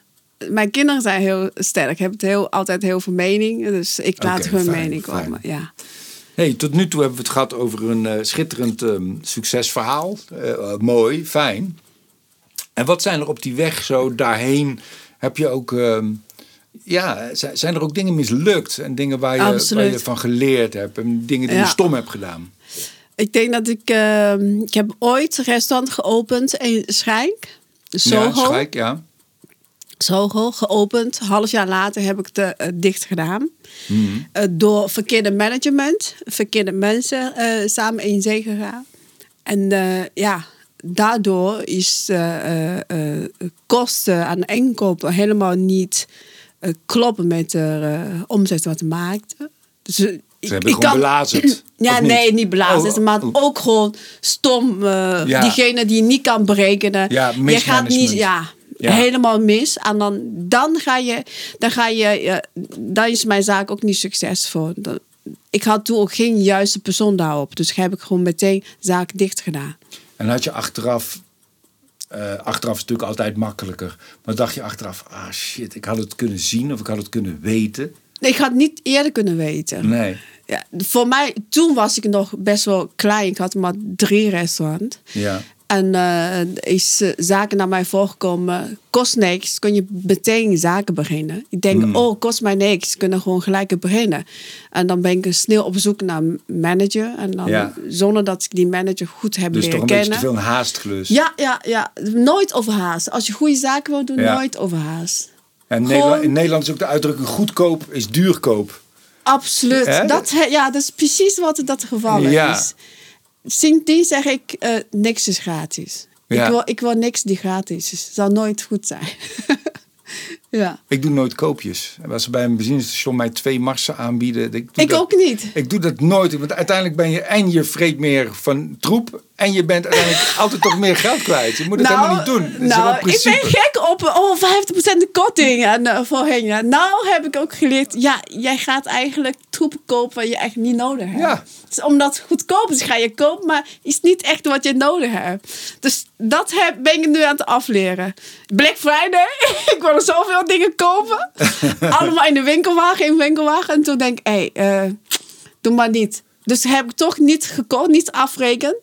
Mijn kinderen zijn heel sterk. Hebben het heel, altijd heel veel mening. Dus ik laat hun fijn, mening fijn. komen. Ja. Hey, tot nu toe hebben we het gehad over een eh, schitterend ehm, succesverhaal. Eh, eh, mooi, fijn. En wat zijn er op die weg zo daarheen? Heb je ook, ehm, ja, zi- zijn er ook dingen mislukt? En dingen waar je, waar je van geleerd hebt? En dingen die je stom hebt gedaan? Ik denk dat ik... ehm, ik heb ooit een restaurant geopend in Schijk. Soho. Ja, Schijk, ja. Soho geopend. Half jaar later heb ik het eh, dicht gedaan. Eh, door verkeerde management, verkeerde mensen eh, samen in zee gegaan. En ja, daardoor is kosten aan inkoop helemaal niet kloppen met de omzet wat maakte. Dus, Ze hebben gewoon belazerd. Ja, niet? nee, niet blazen. Oh, maar oh. ook gewoon stom. eh, Ja. Diegene die je niet kan berekenen. Ja, je gaat niet, ja, Ja. helemaal mis. En dan, dan ga je, dan ga je, eh, dan is mijn zaak ook niet succesvol. Ik had toen ook geen juiste persoon daarop. Dus heb ik gewoon meteen zaak dicht gedaan. En had je achteraf, eh, achteraf is natuurlijk altijd makkelijker. Maar dacht je achteraf, ah shit, ik had het kunnen zien of ik had het kunnen weten? Nee, ik had het niet eerder kunnen weten. Nee. Ja, voor mij, toen was ik nog best wel klein. Ik had maar drie restaurants. Ja. En er is eh, zaken naar mij voorgekomen. Kost niks, kun je meteen zaken beginnen. Ik denk, Hmm. oh, kost mij niks, kunnen gewoon gelijk beginnen. En dan ben ik snel op zoek naar een manager. En dan, Ja. zonder dat ik die manager goed heb Dus toch leren een beetje kennen. te veel een. Ja, ja, ja. Nooit overhaast. Als je goede zaken wil doen, Ja. nooit overhaast. En Gewoon- in Nederland is ook de uitdrukking goedkoop is duurkoop. Absoluut. Dat, ja, dat is precies wat het dat geval Ja. is. Sindsdien zeg ik, eh, niks is gratis. Ja. Ik, wil, ik wil niks die gratis is. Het zal nooit goed zijn. ja. Ik doe nooit koopjes. En als ze bij een benzinestation mij twee marsen aanbieden. Ik, doe Ik dat, ook niet. Ik doe dat nooit. Want uiteindelijk ben je en je vreet meer van troep. En je bent uiteindelijk altijd toch meer geld kwijt. Je moet het helemaal niet doen. Dat is nou, ik ben gek op oh, 50% de korting en, uh, voorheen. Ja. Nou heb ik ook geleerd, ja, jij gaat eigenlijk troepen kopen wat je echt niet nodig hebt. Ja. Dus omdat het goedkoop is, ga je kopen, maar is niet echt wat je nodig hebt. Dus dat heb, ben ik nu aan het afleren. Black Friday, ik wilde zoveel dingen kopen. Allemaal in de winkelwagen, in winkelwagen. En toen denk ik, hé, hey, uh, doe maar niet. Dus heb ik toch niet gekocht, niet afrekend.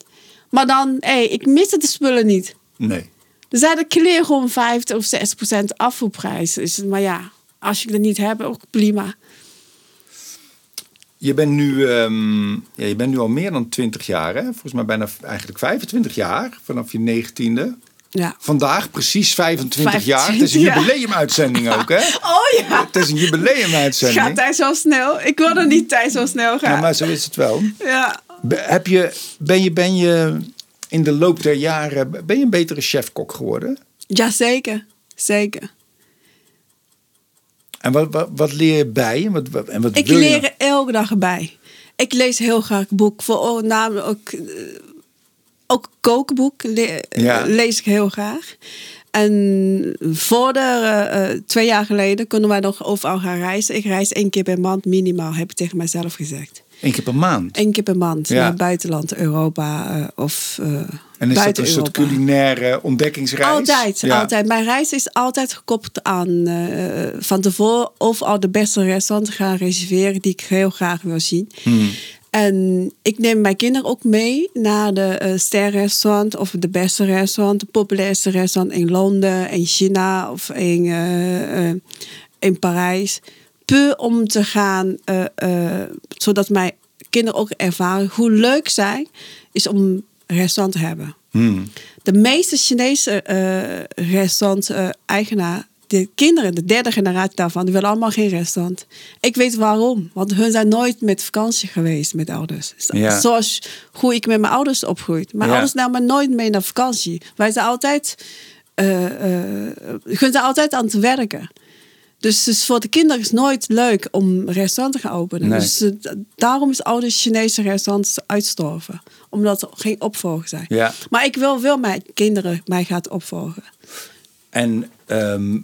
Maar dan, hé, hey, ik miste de spullen niet. Nee. Dan zijn de kleren gewoon 50 of 60 procent afvoerprijs. Dus, maar ja, als je het niet hebt, ook prima. Je bent, nu, um, ja, je bent nu al meer dan 20 jaar, hè? volgens mij bijna eigenlijk 25 jaar, vanaf je negentiende. Ja. Vandaag precies 25, 25 jaar. Het is een ja. jubileumuitzending ook, hè? Oh ja. Het is een jubileumuitzending. Gaat tijd zo snel? Ik wil er niet tijd zo snel gaan. Ja, maar zo is het wel. Ja. Heb je, ben, je, ben je in de loop der jaren ben je een betere chefkok geworden? Jazeker, zeker. En wat, wat, wat leer je bij? En wat, wat, en wat ik wil leer je? er elke dag bij. Ik lees heel graag boek. Voor namelijk ook, ook kookboek le Ja. lees ik heel graag. En voor de uh, twee jaar geleden konden wij nog overal gaan reizen. Ik reis één keer per maand minimaal, heb ik tegen mijzelf gezegd. Eén keer per maand? Eén keer per maand, Ja. naar het buitenland, Europa uh, of uh, En is dat een soort culinaire ontdekkingsreis? Altijd, Ja. altijd. Mijn reis is altijd gekoppeld aan uh, van tevoren overal de beste restaurants gaan reserveren die ik heel graag wil zien. Hmm. En ik neem mijn kinderen ook mee naar de uh, sterrestaurant of de beste restaurant, de populairste restaurant in Londen, in China of in, in Parijs. Puur om te gaan, zodat mijn kinderen ook ervaren hoe leuk zij is om een restaurant te hebben. Hmm. De meeste Chinese eh restaurant-eigenaar, de kinderen, de derde generatie daarvan, die willen allemaal geen restaurant. Ik weet waarom. Want hun zijn nooit met vakantie geweest met ouders. Ja. Zoals hoe ik met mijn ouders opgroeid. Mijn Ja. ouders namen nooit mee naar vakantie. Wij zijn altijd, eh eh, hun zijn altijd aan het werken. Dus, dus voor de kinderen is het nooit leuk om een restaurant te gaan openen. Nee. Dus eh, daarom is oude Chinese restaurants uitstorven. Omdat er geen opvolger zijn. Ja. Maar ik wil wel mijn kinderen mij gaat opvolgen. En ehm,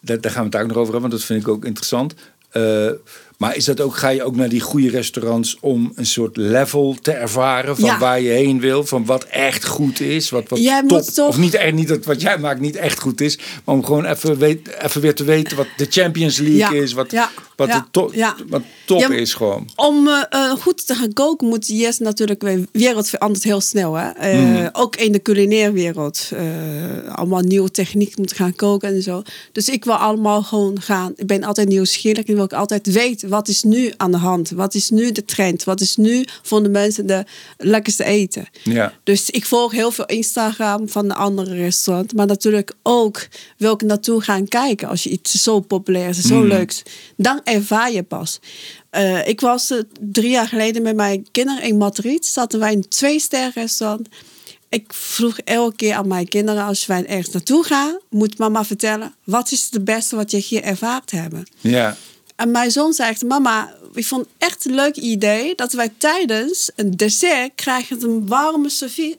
daar, daar gaan we het ook nog over hebben, want dat vind ik ook interessant. Eh, maar is dat ook, ga je ook naar die goede restaurants om een soort level te ervaren van Ja. waar je heen wil, van wat echt goed is, wat, wat Jij top, moet toch- of niet echt niet dat wat jij maakt niet echt goed is, maar om gewoon even, weet, even weer te weten wat de Champions League Ja. is, wat, Ja. wat, de top, Ja. wat top is gewoon. Om eh, eh, goed te gaan koken moet je eerst natuurlijk... De wereld verandert heel snel. Hè? Eh, Mhm. Ook in de culinaire wereld. allemaal nieuwe techniek moet gaan koken en zo. Dus ik wil allemaal gewoon gaan... Ik ben altijd nieuwsgierig. En wil ik altijd weten wat is nu aan de hand. Wat is nu de trend. Wat is nu voor de mensen de lekkerste eten. Ja. Dus ik volg heel veel Instagram van de andere restaurants. Maar natuurlijk ook wil ik naartoe gaan kijken. Als je iets zo populair is, zo leuks. Dan ervaar je pas. Eh, ik was eh, drie jaar geleden met mijn kinderen in Madrid. Zaten wij in een twee-ster restaurant. Ik vroeg elke keer aan mijn kinderen... als wij ergens naartoe gaan... moet mama vertellen... wat is het beste wat je hier ervaard hebben. Ja. En mijn zoon zegt, mama, ik vond het echt een leuk idee dat wij tijdens een dessert krijgen een warme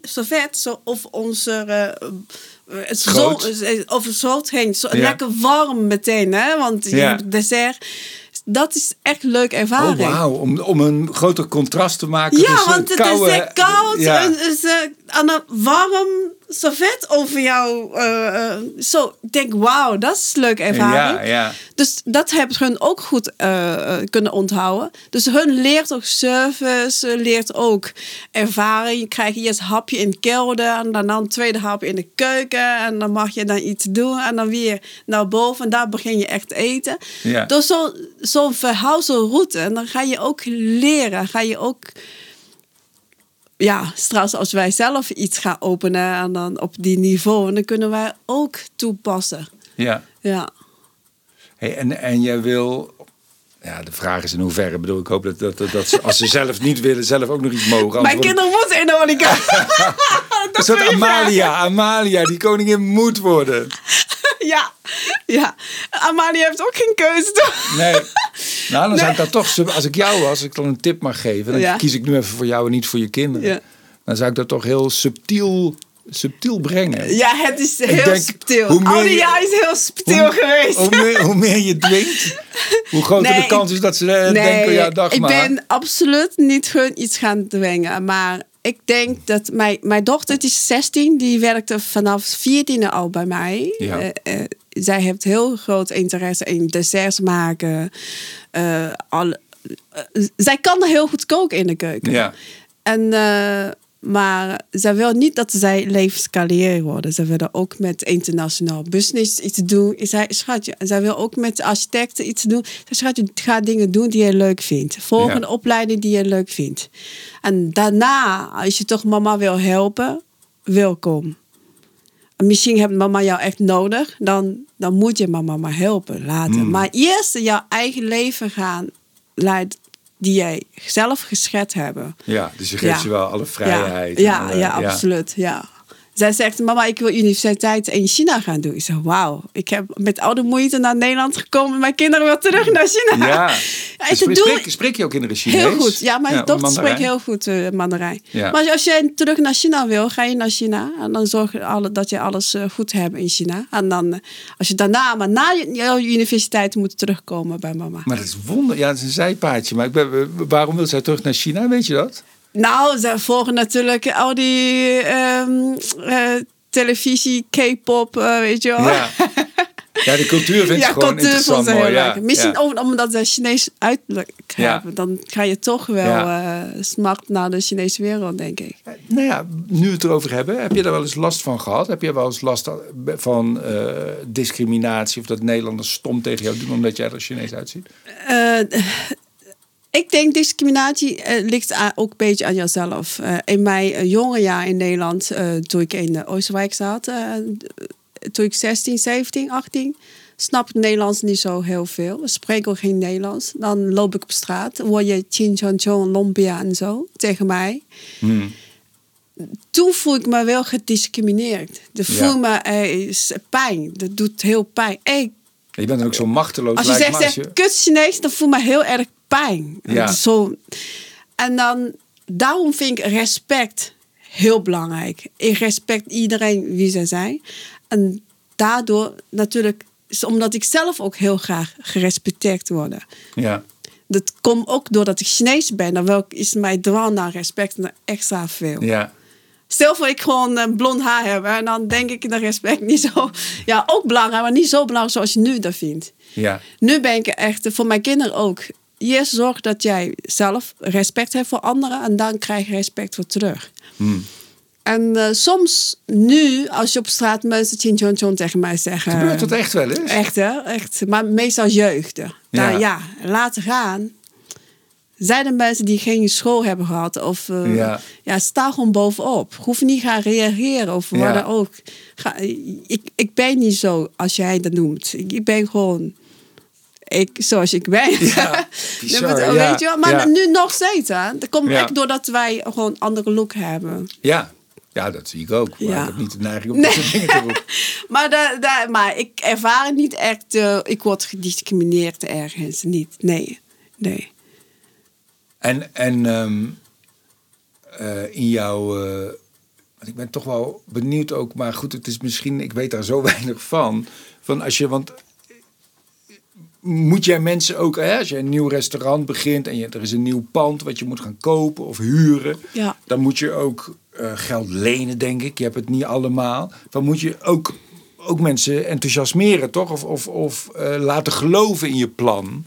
servet zo of onze eh, het zo, eh, over het schoot heen. Zo, Ja. Lekker warm meteen, hè? Want je Ja. hebt dessert. Dat is echt een leuke Oh, ervaring. wauw. Om, om een groter contrast te maken Ja, tussen want het koude- is koud Ja. en is uh, aan een warm servet over jou. eh, eh, zo, denk, wauw, dat is een leuke ervaring. Ja, ja. Dus dat hebben hun ook goed eh, kunnen onthouden. Dus hun leert ook service, leert ook ervaring. Je krijgt eerst een hapje in de kelder en dan een tweede hapje in de keuken. En dan mag je dan iets doen en dan weer naar boven. En daar begin je echt te eten. Ja. Dus zo- zo'n verhaal, zo'n route. En dan ga je ook leren. Ga je ook... Ja, straks als wij zelf iets gaan openen en dan op die niveau, dan kunnen wij ook toepassen. ja. Ja. Hey, en, en jij wil. Ja, de vraag is in hoeverre. Ik bedoel, ik hoop dat, dat, dat, dat ze, als ze zelf niet willen, zelf ook nog iets mogen. Mijn kinderen moeten in de horeca. Een soort Amalia, Amalia, die koningin moet worden. ja, ja. Amalia heeft ook geen keuze. toch? Nee. Nou, dan zou ik dat toch, als ik jou was, als ik dan een tip mag geven, dan Ja. kies ik nu even voor jou en niet voor je kinderen. Ja. Dan zou ik dat toch heel subtiel, subtiel brengen. Ja, het is heel denk, subtiel. jaar is heel subtiel geweest. Hoe meer, hoe meer je dwingt, hoe groter Nee, de kans is dat ze eh, nee, denken, ja, dag ik maar. ben absoluut niet hun iets gaan dwingen. Maar ik denk dat mijn, mijn dochter, die is 16, die werkte vanaf 14 al bij mij. Ja. Eh, eh, zij heeft heel groot interesse in desserts maken. Eh, al, zij kan heel goed koken in de keuken. Ja. En, maar zij wil niet dat zij levenscarrière worden. Ze willen ook met internationaal business iets doen. Ik zei, schatje, en zij wil ook met architecten iets doen. Zij schatje, ga dingen doen die je leuk vindt. Volg Ja. een opleiding die je leuk vindt. En daarna, als je toch mama wil helpen, welkom. En misschien heeft mama jou echt nodig, dan, dan moet je mama maar helpen laten. Maar eerst jouw eigen leven gaan leiden die jij zelf geschet hebben. Ja, dus je geeft Ja. je wel alle vrijheid. Ja, en, ja, eh, ja, absoluut. Ja. Zij zegt, mama, ik wil universiteit in China gaan doen. Ik zeg, wauw. Ik heb met oude moeite naar Nederland gekomen. Mijn kinderen willen terug naar China. Ja. Ja, Dus doen- spreek, spreek je ook kinderen Chinees? Heel goed. Ja, mijn dochter Mandarijn? spreekt heel goed eh Mandarijn. Ja. Maar als jij terug naar China wil, ga je naar China. En dan zorg je alle, dat je alles eh, goed hebt in China. En dan, eh, als je daarna, maar na je- jouw universiteit moet terugkomen bij mama. Maar dat is wonder. Ja, dat is een zijpaadje. Maar ik ben, waarom wil zij terug naar China? Weet je dat? Nou, ze volgen natuurlijk al die ehm, eh, televisie, K-pop, eh, weet je wel. Ja. Ja, de cultuur vindt Ja, ze gewoon cultuur interessant. heel ja. leuk. Misschien ja. omdat ze Chinees uiterlijk hebben. Dan ga je toch wel eh smart naar de Chinese wereld, denk ik. Nou ja, nu we het erover hebben. Heb je daar wel eens last van gehad? Heb je wel eens last van discriminatie? Of dat Nederlanders stom tegen jou doen omdat jij er Chinees uitziet? Ik denk discriminatie eh, ligt ook een beetje aan jezelf. Eh, in mijn eh, jonge jaar in Nederland, toen ik in de Oosterwijk zat, toen ik 16, 17, 18, snap ik Nederlands niet zo heel veel. Ik spreek ook geen Nederlands. Dan loop ik op straat, hoor je chin chan chon, lompia en zo tegen mij. Toen voel ik me wel gediscrimineerd. De Ja. voel me is pijn. Dat doet heel pijn. Hey, Je bent ook zo machteloos. als je zegt, als je- kut Chinees, dan voel ik me heel erg pijn. Ja. Zo. En dan, daarom vind ik respect heel belangrijk. Ik respect iedereen wie ze zijn. En daardoor natuurlijk, omdat ik zelf ook heel graag gerespecteerd worden. Ja. Dat komt ook doordat ik Chinees ben. Dan wil ik, is mijn drang naar respect extra veel. Ja. Stel voor ik gewoon blond haar heb. En dan denk ik dat respect niet zo... Ja, ook belangrijk, maar niet zo belangrijk zoals je nu dat vindt. Ja. Nu ben ik echt, voor mijn kinderen ook. Eerst zorg dat jij zelf respect hebt voor anderen en dan krijg je respect voor terug. Hmm. En eh, soms nu, als je op straat mensen chin chon chon tegen mij zeggen. Gebeurt dat echt wel eens? Echt hè, echt. Maar meestal jeugden. Ja. Ja. ja, laten gaan. Zijn er mensen die geen school hebben gehad? Of eh, Ja. ja. sta gewoon bovenop. Hoef niet gaan reageren of wat Ja. dan ook. Ga, ik, ik ben niet zo als jij dat noemt. Ik, ik ben gewoon ik, zoals ik ben. Ja, bizar, weet- ja, weet je wel? Maar ja. nu nog steeds. Hè? Dat komt echt doordat wij gewoon een andere look hebben. Ja. Ja, dat zie ik ook. Maar Ja. ik heb niet de neiging om dat soort dingen te. Maar, da, da- maar ik ervaar het niet echt. eh, ik word gediscrimineerd ergens. Niet. Nee. Nee. En, en ehm, eh, in jouw... want ik ben toch wel benieuwd ook, maar goed, het is misschien, ik weet daar zo weinig van. Van als je, want moet jij mensen ook, hè, als je een nieuw restaurant begint en je, er is een nieuw pand wat je moet gaan kopen of huren, Ja. dan moet je ook eh, geld lenen, denk ik. Je hebt het niet allemaal. Dan moet je ook, ook mensen enthousiasmeren, toch? Of, of, of eh, laten geloven in je plan.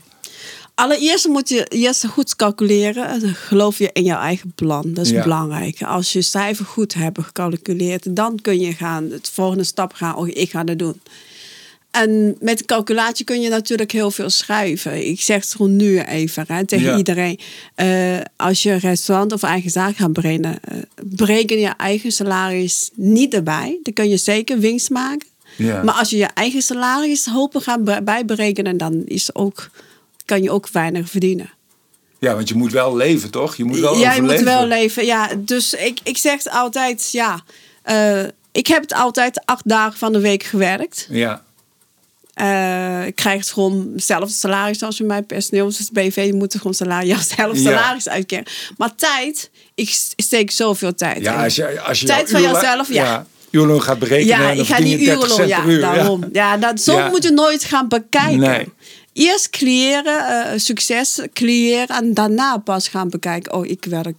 Allereerst moet je eerst goed calculeren. En dan geloof je in jouw eigen plan. Dat is Ja. belangrijk. Als je cijfer goed hebt gecalculeerd, dan kun je gaan het volgende stap gaan. Oh, ik ga dat doen. En met calculatie kun je natuurlijk heel veel schuiven. Ik zeg het gewoon nu even hè, tegen Ja. iedereen. Eh, als je een restaurant of eigen zaak gaat brengen, eh, bereken je eigen salaris niet erbij. Dan kun je zeker winst maken. Ja. Maar als je je eigen salaris hopen gaat be- bijberekenen, dan is ook, kan je ook weinig verdienen. Ja, want je moet wel leven, toch? Je moet wel ja, je moet wel leven. Ja, dus ik, ik zeg altijd, ja. eh, ik heb het altijd acht dagen van de week gewerkt. Ja, Eh, ik krijg het gewoon hetzelfde salaris als mijn personeel. Dus BV je moet gewoon salaris, Ja. salaris uitkeren. Maar tijd, ik steek zoveel tijd ja als je, als je Tijd van jezelf, ja. uurloon gaat berekenen, Ja, ik ga die je 30 urenloon, cent ja, uur. daarom. Ja, dat, zo moet je nooit gaan bekijken. Nee. Eerst creëren, eh, succes creëren en daarna pas gaan bekijken. Oh, ik werk.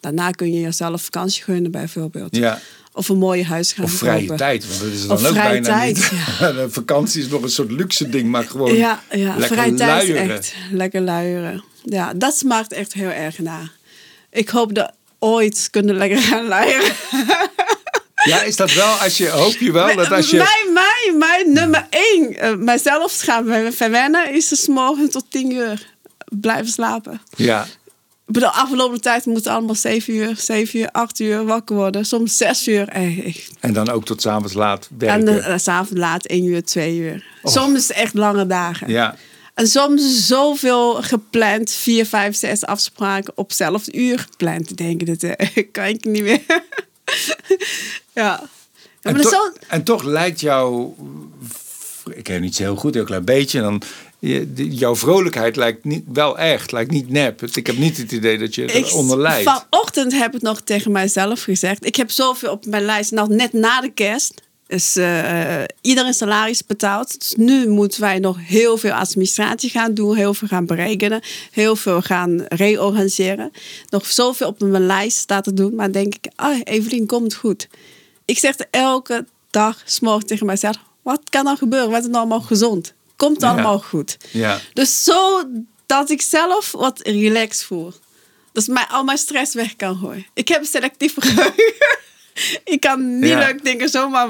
Daarna kun je jezelf vakantie gunnen bijvoorbeeld. Ja. Of een mooi huis gaan Of vrije kopen. tijd, want dat is dan Of ook vrije bijna tijd, niet. De vakantie is nog een soort luxe ding, maar gewoon Ja, ja lekker vrije tijd luieren. echt lekker luieren. Ja, dat smaakt echt heel erg na. Ik hoop dat ooit kunnen lekker gaan luieren. Ja, is dat wel, als je, hoop je wel dat als je... Mijn, mijn, mijn nummer één, eh, mijzelf gaan verwennen, is dus morgen tot tien uur blijven slapen. Ja, Bedoel, afgelopen tijd moeten allemaal zeven uur, zeven uur, acht uur wakker worden. Soms zes uur. Eh, echt. en dan ook tot s'avonds laat En werken. uh, s'avonds laat één uur, twee uur. Soms echt lange dagen. ja, En soms zoveel gepland, vier, vijf, zes afspraken op hetzelfde uur gepland. Te denken, dat eh, kan ik niet meer. ja. en, maar toch- zo, en toch lijkt jou... Ik ken niet zo heel goed, heel klein beetje. En dan, je- jouw vrolijkheid lijkt niet, wel echt, lijkt niet nep. Ik heb niet het idee dat je eronder lijdt. vanochtend heb ik nog tegen mijzelf gezegd. Ik heb zoveel op mijn lijst. Nog net na de kerst. Dus eh, iedereen salaris betaald. Dus nu moeten wij nog heel veel administratie gaan doen. Heel veel gaan berekenen. Heel veel gaan reorganiseren. Nog zoveel op mijn lijst staat te doen. Maar denk ik, ah, Evelien, komt goed. Ik zeg elke dag, s'morgens tegen mijzelf. Wat kan er gebeuren? Wat is allemaal gezond? Komt Ja. allemaal goed. Ja. Dus zo dat ik zelf wat relaxed voel. Dat mij al mijn stress weg kan gooien. Ik heb een selectief geheugen. ik kan niet Ja. leuk dingen zomaar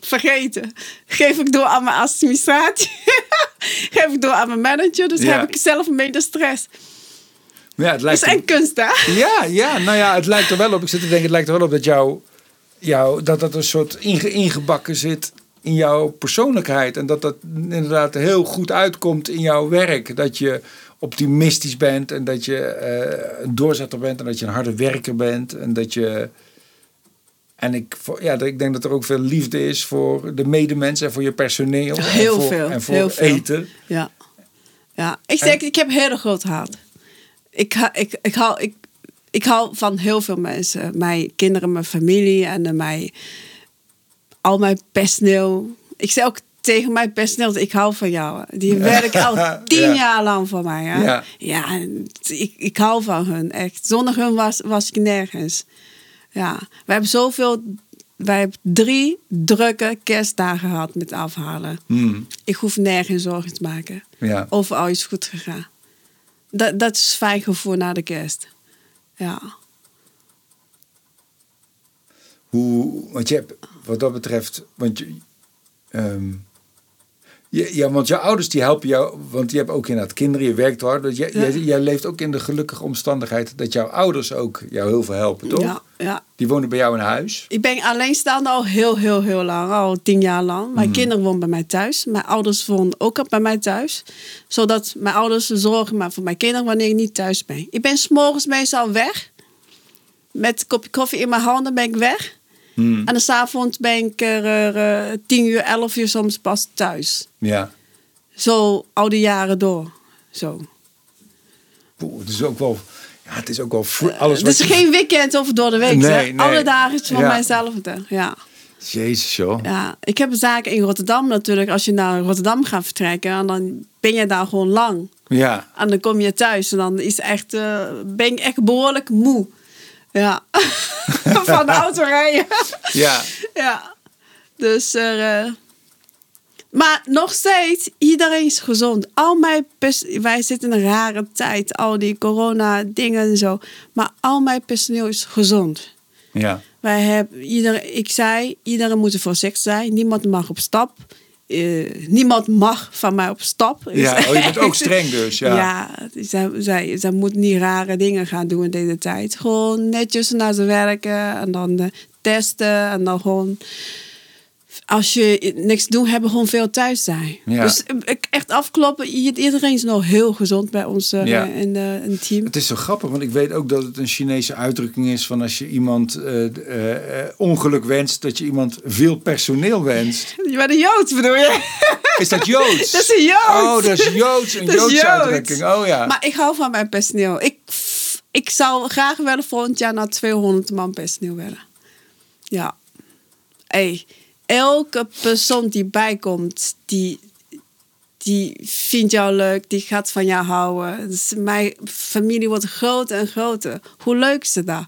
vergeten. Geef ik door aan mijn administratie. Geef ik door aan mijn manager. Dus heb ik zelf minder stress. Ja, het lijkt is echt kunst, hè? Ja, ja, nou ja, het lijkt er wel op. Ik zit te denken, het lijkt er wel op dat jou, jou, dat dat een soort inge, ingebakken zit in jouw persoonlijkheid. En dat dat inderdaad heel goed uitkomt in jouw werk. Dat je optimistisch bent en dat je eh, een doorzetter bent en dat je een harde werker bent. En dat je. En ik, ja, ik denk dat er ook veel liefde is voor de medemens en voor je personeel. Heel en voor, veel, En voor heel veel. eten. Ja. ja. Ik zeg, ik heb hele groot hart. Ik, ha- ik, ik, hou, ik, ik hou van heel veel mensen. Mijn kinderen, mijn familie en eh, mijn, al mijn personeel. Ik zeg ook tegen mijn personeel, ik hou van jou. Die werken al tien Ja. jaar lang voor mij. Hè? Ja. Ja, ik, ik hou van hun. Echt. Zonder hun was, was ik nergens. Ja, we hebben zoveel... Wij hebben drie drukke kerstdagen gehad met afhalen. Hmm, Ik hoef nergens zorgen te maken. ja. Overal is goed gegaan. Dat, dat is fijn gevoel na de kerst. Ja. Hoe, want je hebt, wat dat betreft, want je, ehm, je- ja, want je ouders die helpen jou, want je hebt ook inderdaad kinderen, je werkt hard. Dus jij, Ja. jij, jij leeft ook in de gelukkige omstandigheid dat jouw ouders ook jou heel veel helpen, toch? ja, ja. Die wonen bij jou in huis. Ik ben alleenstaande al heel, heel, heel lang. Al tien jaar lang. Mijn kinderen wonen bij mij thuis. Mijn ouders wonen ook al bij mij thuis. Zodat mijn ouders zorgen maar voor mijn kinderen wanneer ik niet thuis ben. Ik ben s'morgens meestal weg. Met een kopje koffie in mijn handen ben ik weg. Hmm, En dan s'avonds ben ik er eh, tien uur, elf uur soms pas thuis. Ja. Zo oude jaren door. Zo. Oeh, het is ook wel, ja, het is ook wel fr- alles Het is je- geen weekend of door de week. Nee, nee. Alle dagen is van Ja. mijzelf. Ja. Jezus joh. ja. Ik heb zaken in Rotterdam natuurlijk. Als je naar Rotterdam gaat vertrekken, en dan ben je daar gewoon lang. Ja. En dan kom je thuis en dan is echt, eh, ben ik echt behoorlijk moe. Ja. van de auto rijden. Ja. ja. Dus er. eh, maar nog steeds, iedereen is gezond. Al mijn wij zitten in een rare tijd, al die corona dingen en zo. Maar al mijn personeel is gezond. Ja. Wij hebben iedereen, ik zei, iedereen moet er voorzichtig zijn. Niemand mag op stap. Eh, niemand mag van mij op stap. Ja, oh, je bent ook streng dus, ja. Ja, zij, zij, zij moet niet rare dingen gaan doen in deze tijd. Gewoon netjes naar ze werken en dan eh, testen en dan gewoon... Als je niks te doen hebben, gewoon veel thuis zijn. Ja. Dus eh, echt afkloppen. Iedereen is nog heel gezond bij ons Ja. in, het team. Het is zo grappig, want ik weet ook dat het een Chinese uitdrukking is van als je iemand ongeluk wenst, dat je iemand veel personeel wenst. Je bent een Jood, bedoel je? Is dat Joods? Dat is een Joods. Oh, dat is Joods. Een Joodse Joods. uitdrukking. Oh ja. Maar ik hou van mijn personeel. Ik, ik zou graag willen volgend jaar naar 200 man personeel willen. Ja. Hey, elke persoon die bijkomt, die, die vindt jou leuk, die gaat van jou houden. Dus mijn familie wordt groter en groter. Hoe leuk is dat?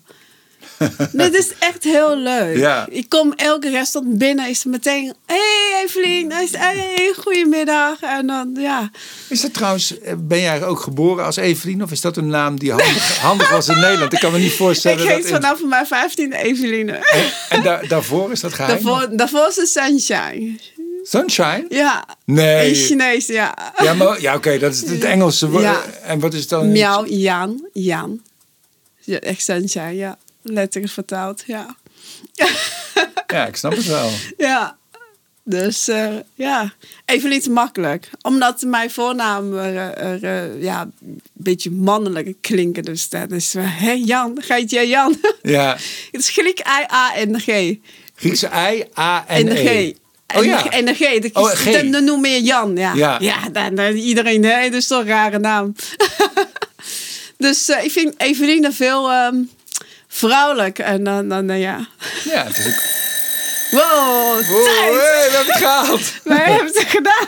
Dit is echt heel leuk. Ja. Ik kom elke restaurant binnen, is het meteen... hey, Evelien, hey, goedemiddag. En dan, ja... Is dat trouwens, eh, ben jij ook geboren als Evelien of is dat een naam die handig, handig was in Nederland? Ik kan me niet Ik voorstellen heet dat... vanaf mijn 15e Eveline. En, en daar- daarvoor is dat geheim? Daarvoor, daarvoor is het Sunshine. Sunshine? Ja. Nee. In Chinees, ja. Ja, maar ja, oké, dat is het Engelse woord. Ja. En wat is dan? Miauw, Jan, Jan. Ja, echt Sunshine, ja. Letterlijk vertaald, ja. Ja, ik snap het wel. Ja. Dus uh, ja, even iets makkelijk. Omdat mijn voornaam er, er, er, ja, een beetje mannelijk klinken. Dus dat is, uh, hé Jan, gaat je Jan? Ja. Het is Griek I-A-N-G. Griekse I, A en En E. G. Oh ja. En de G. Oh, is- G. Dan, dan noem je Jan. Ja, Ja. ja. dan, dan iedereen, nee, dat is toch een rare naam. dus eh, ik vind Eveline veel ehm, vrouwelijk. En dan, dan eh, ja. Ja, het is ook... Wow, hey, we hebben het gehaald. Wij hebben het gedaan.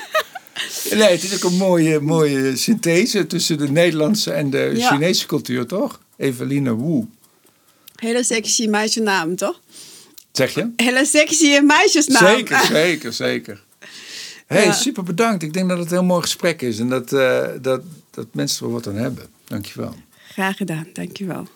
Nee, het is ook een mooie, mooie synthese tussen de Nederlandse en de Ja. Chinese cultuur, toch? Eveline Wu. Hele sexy meisjesnaam, toch? Zeg je? Hele sexy meisjesnaam. Zeker, zeker, zeker. hey, Ja. super bedankt. Ik denk dat het een heel mooi gesprek is en dat, eh, dat, dat mensen er wat aan hebben. Dankjewel. Graag gedaan, dankjewel.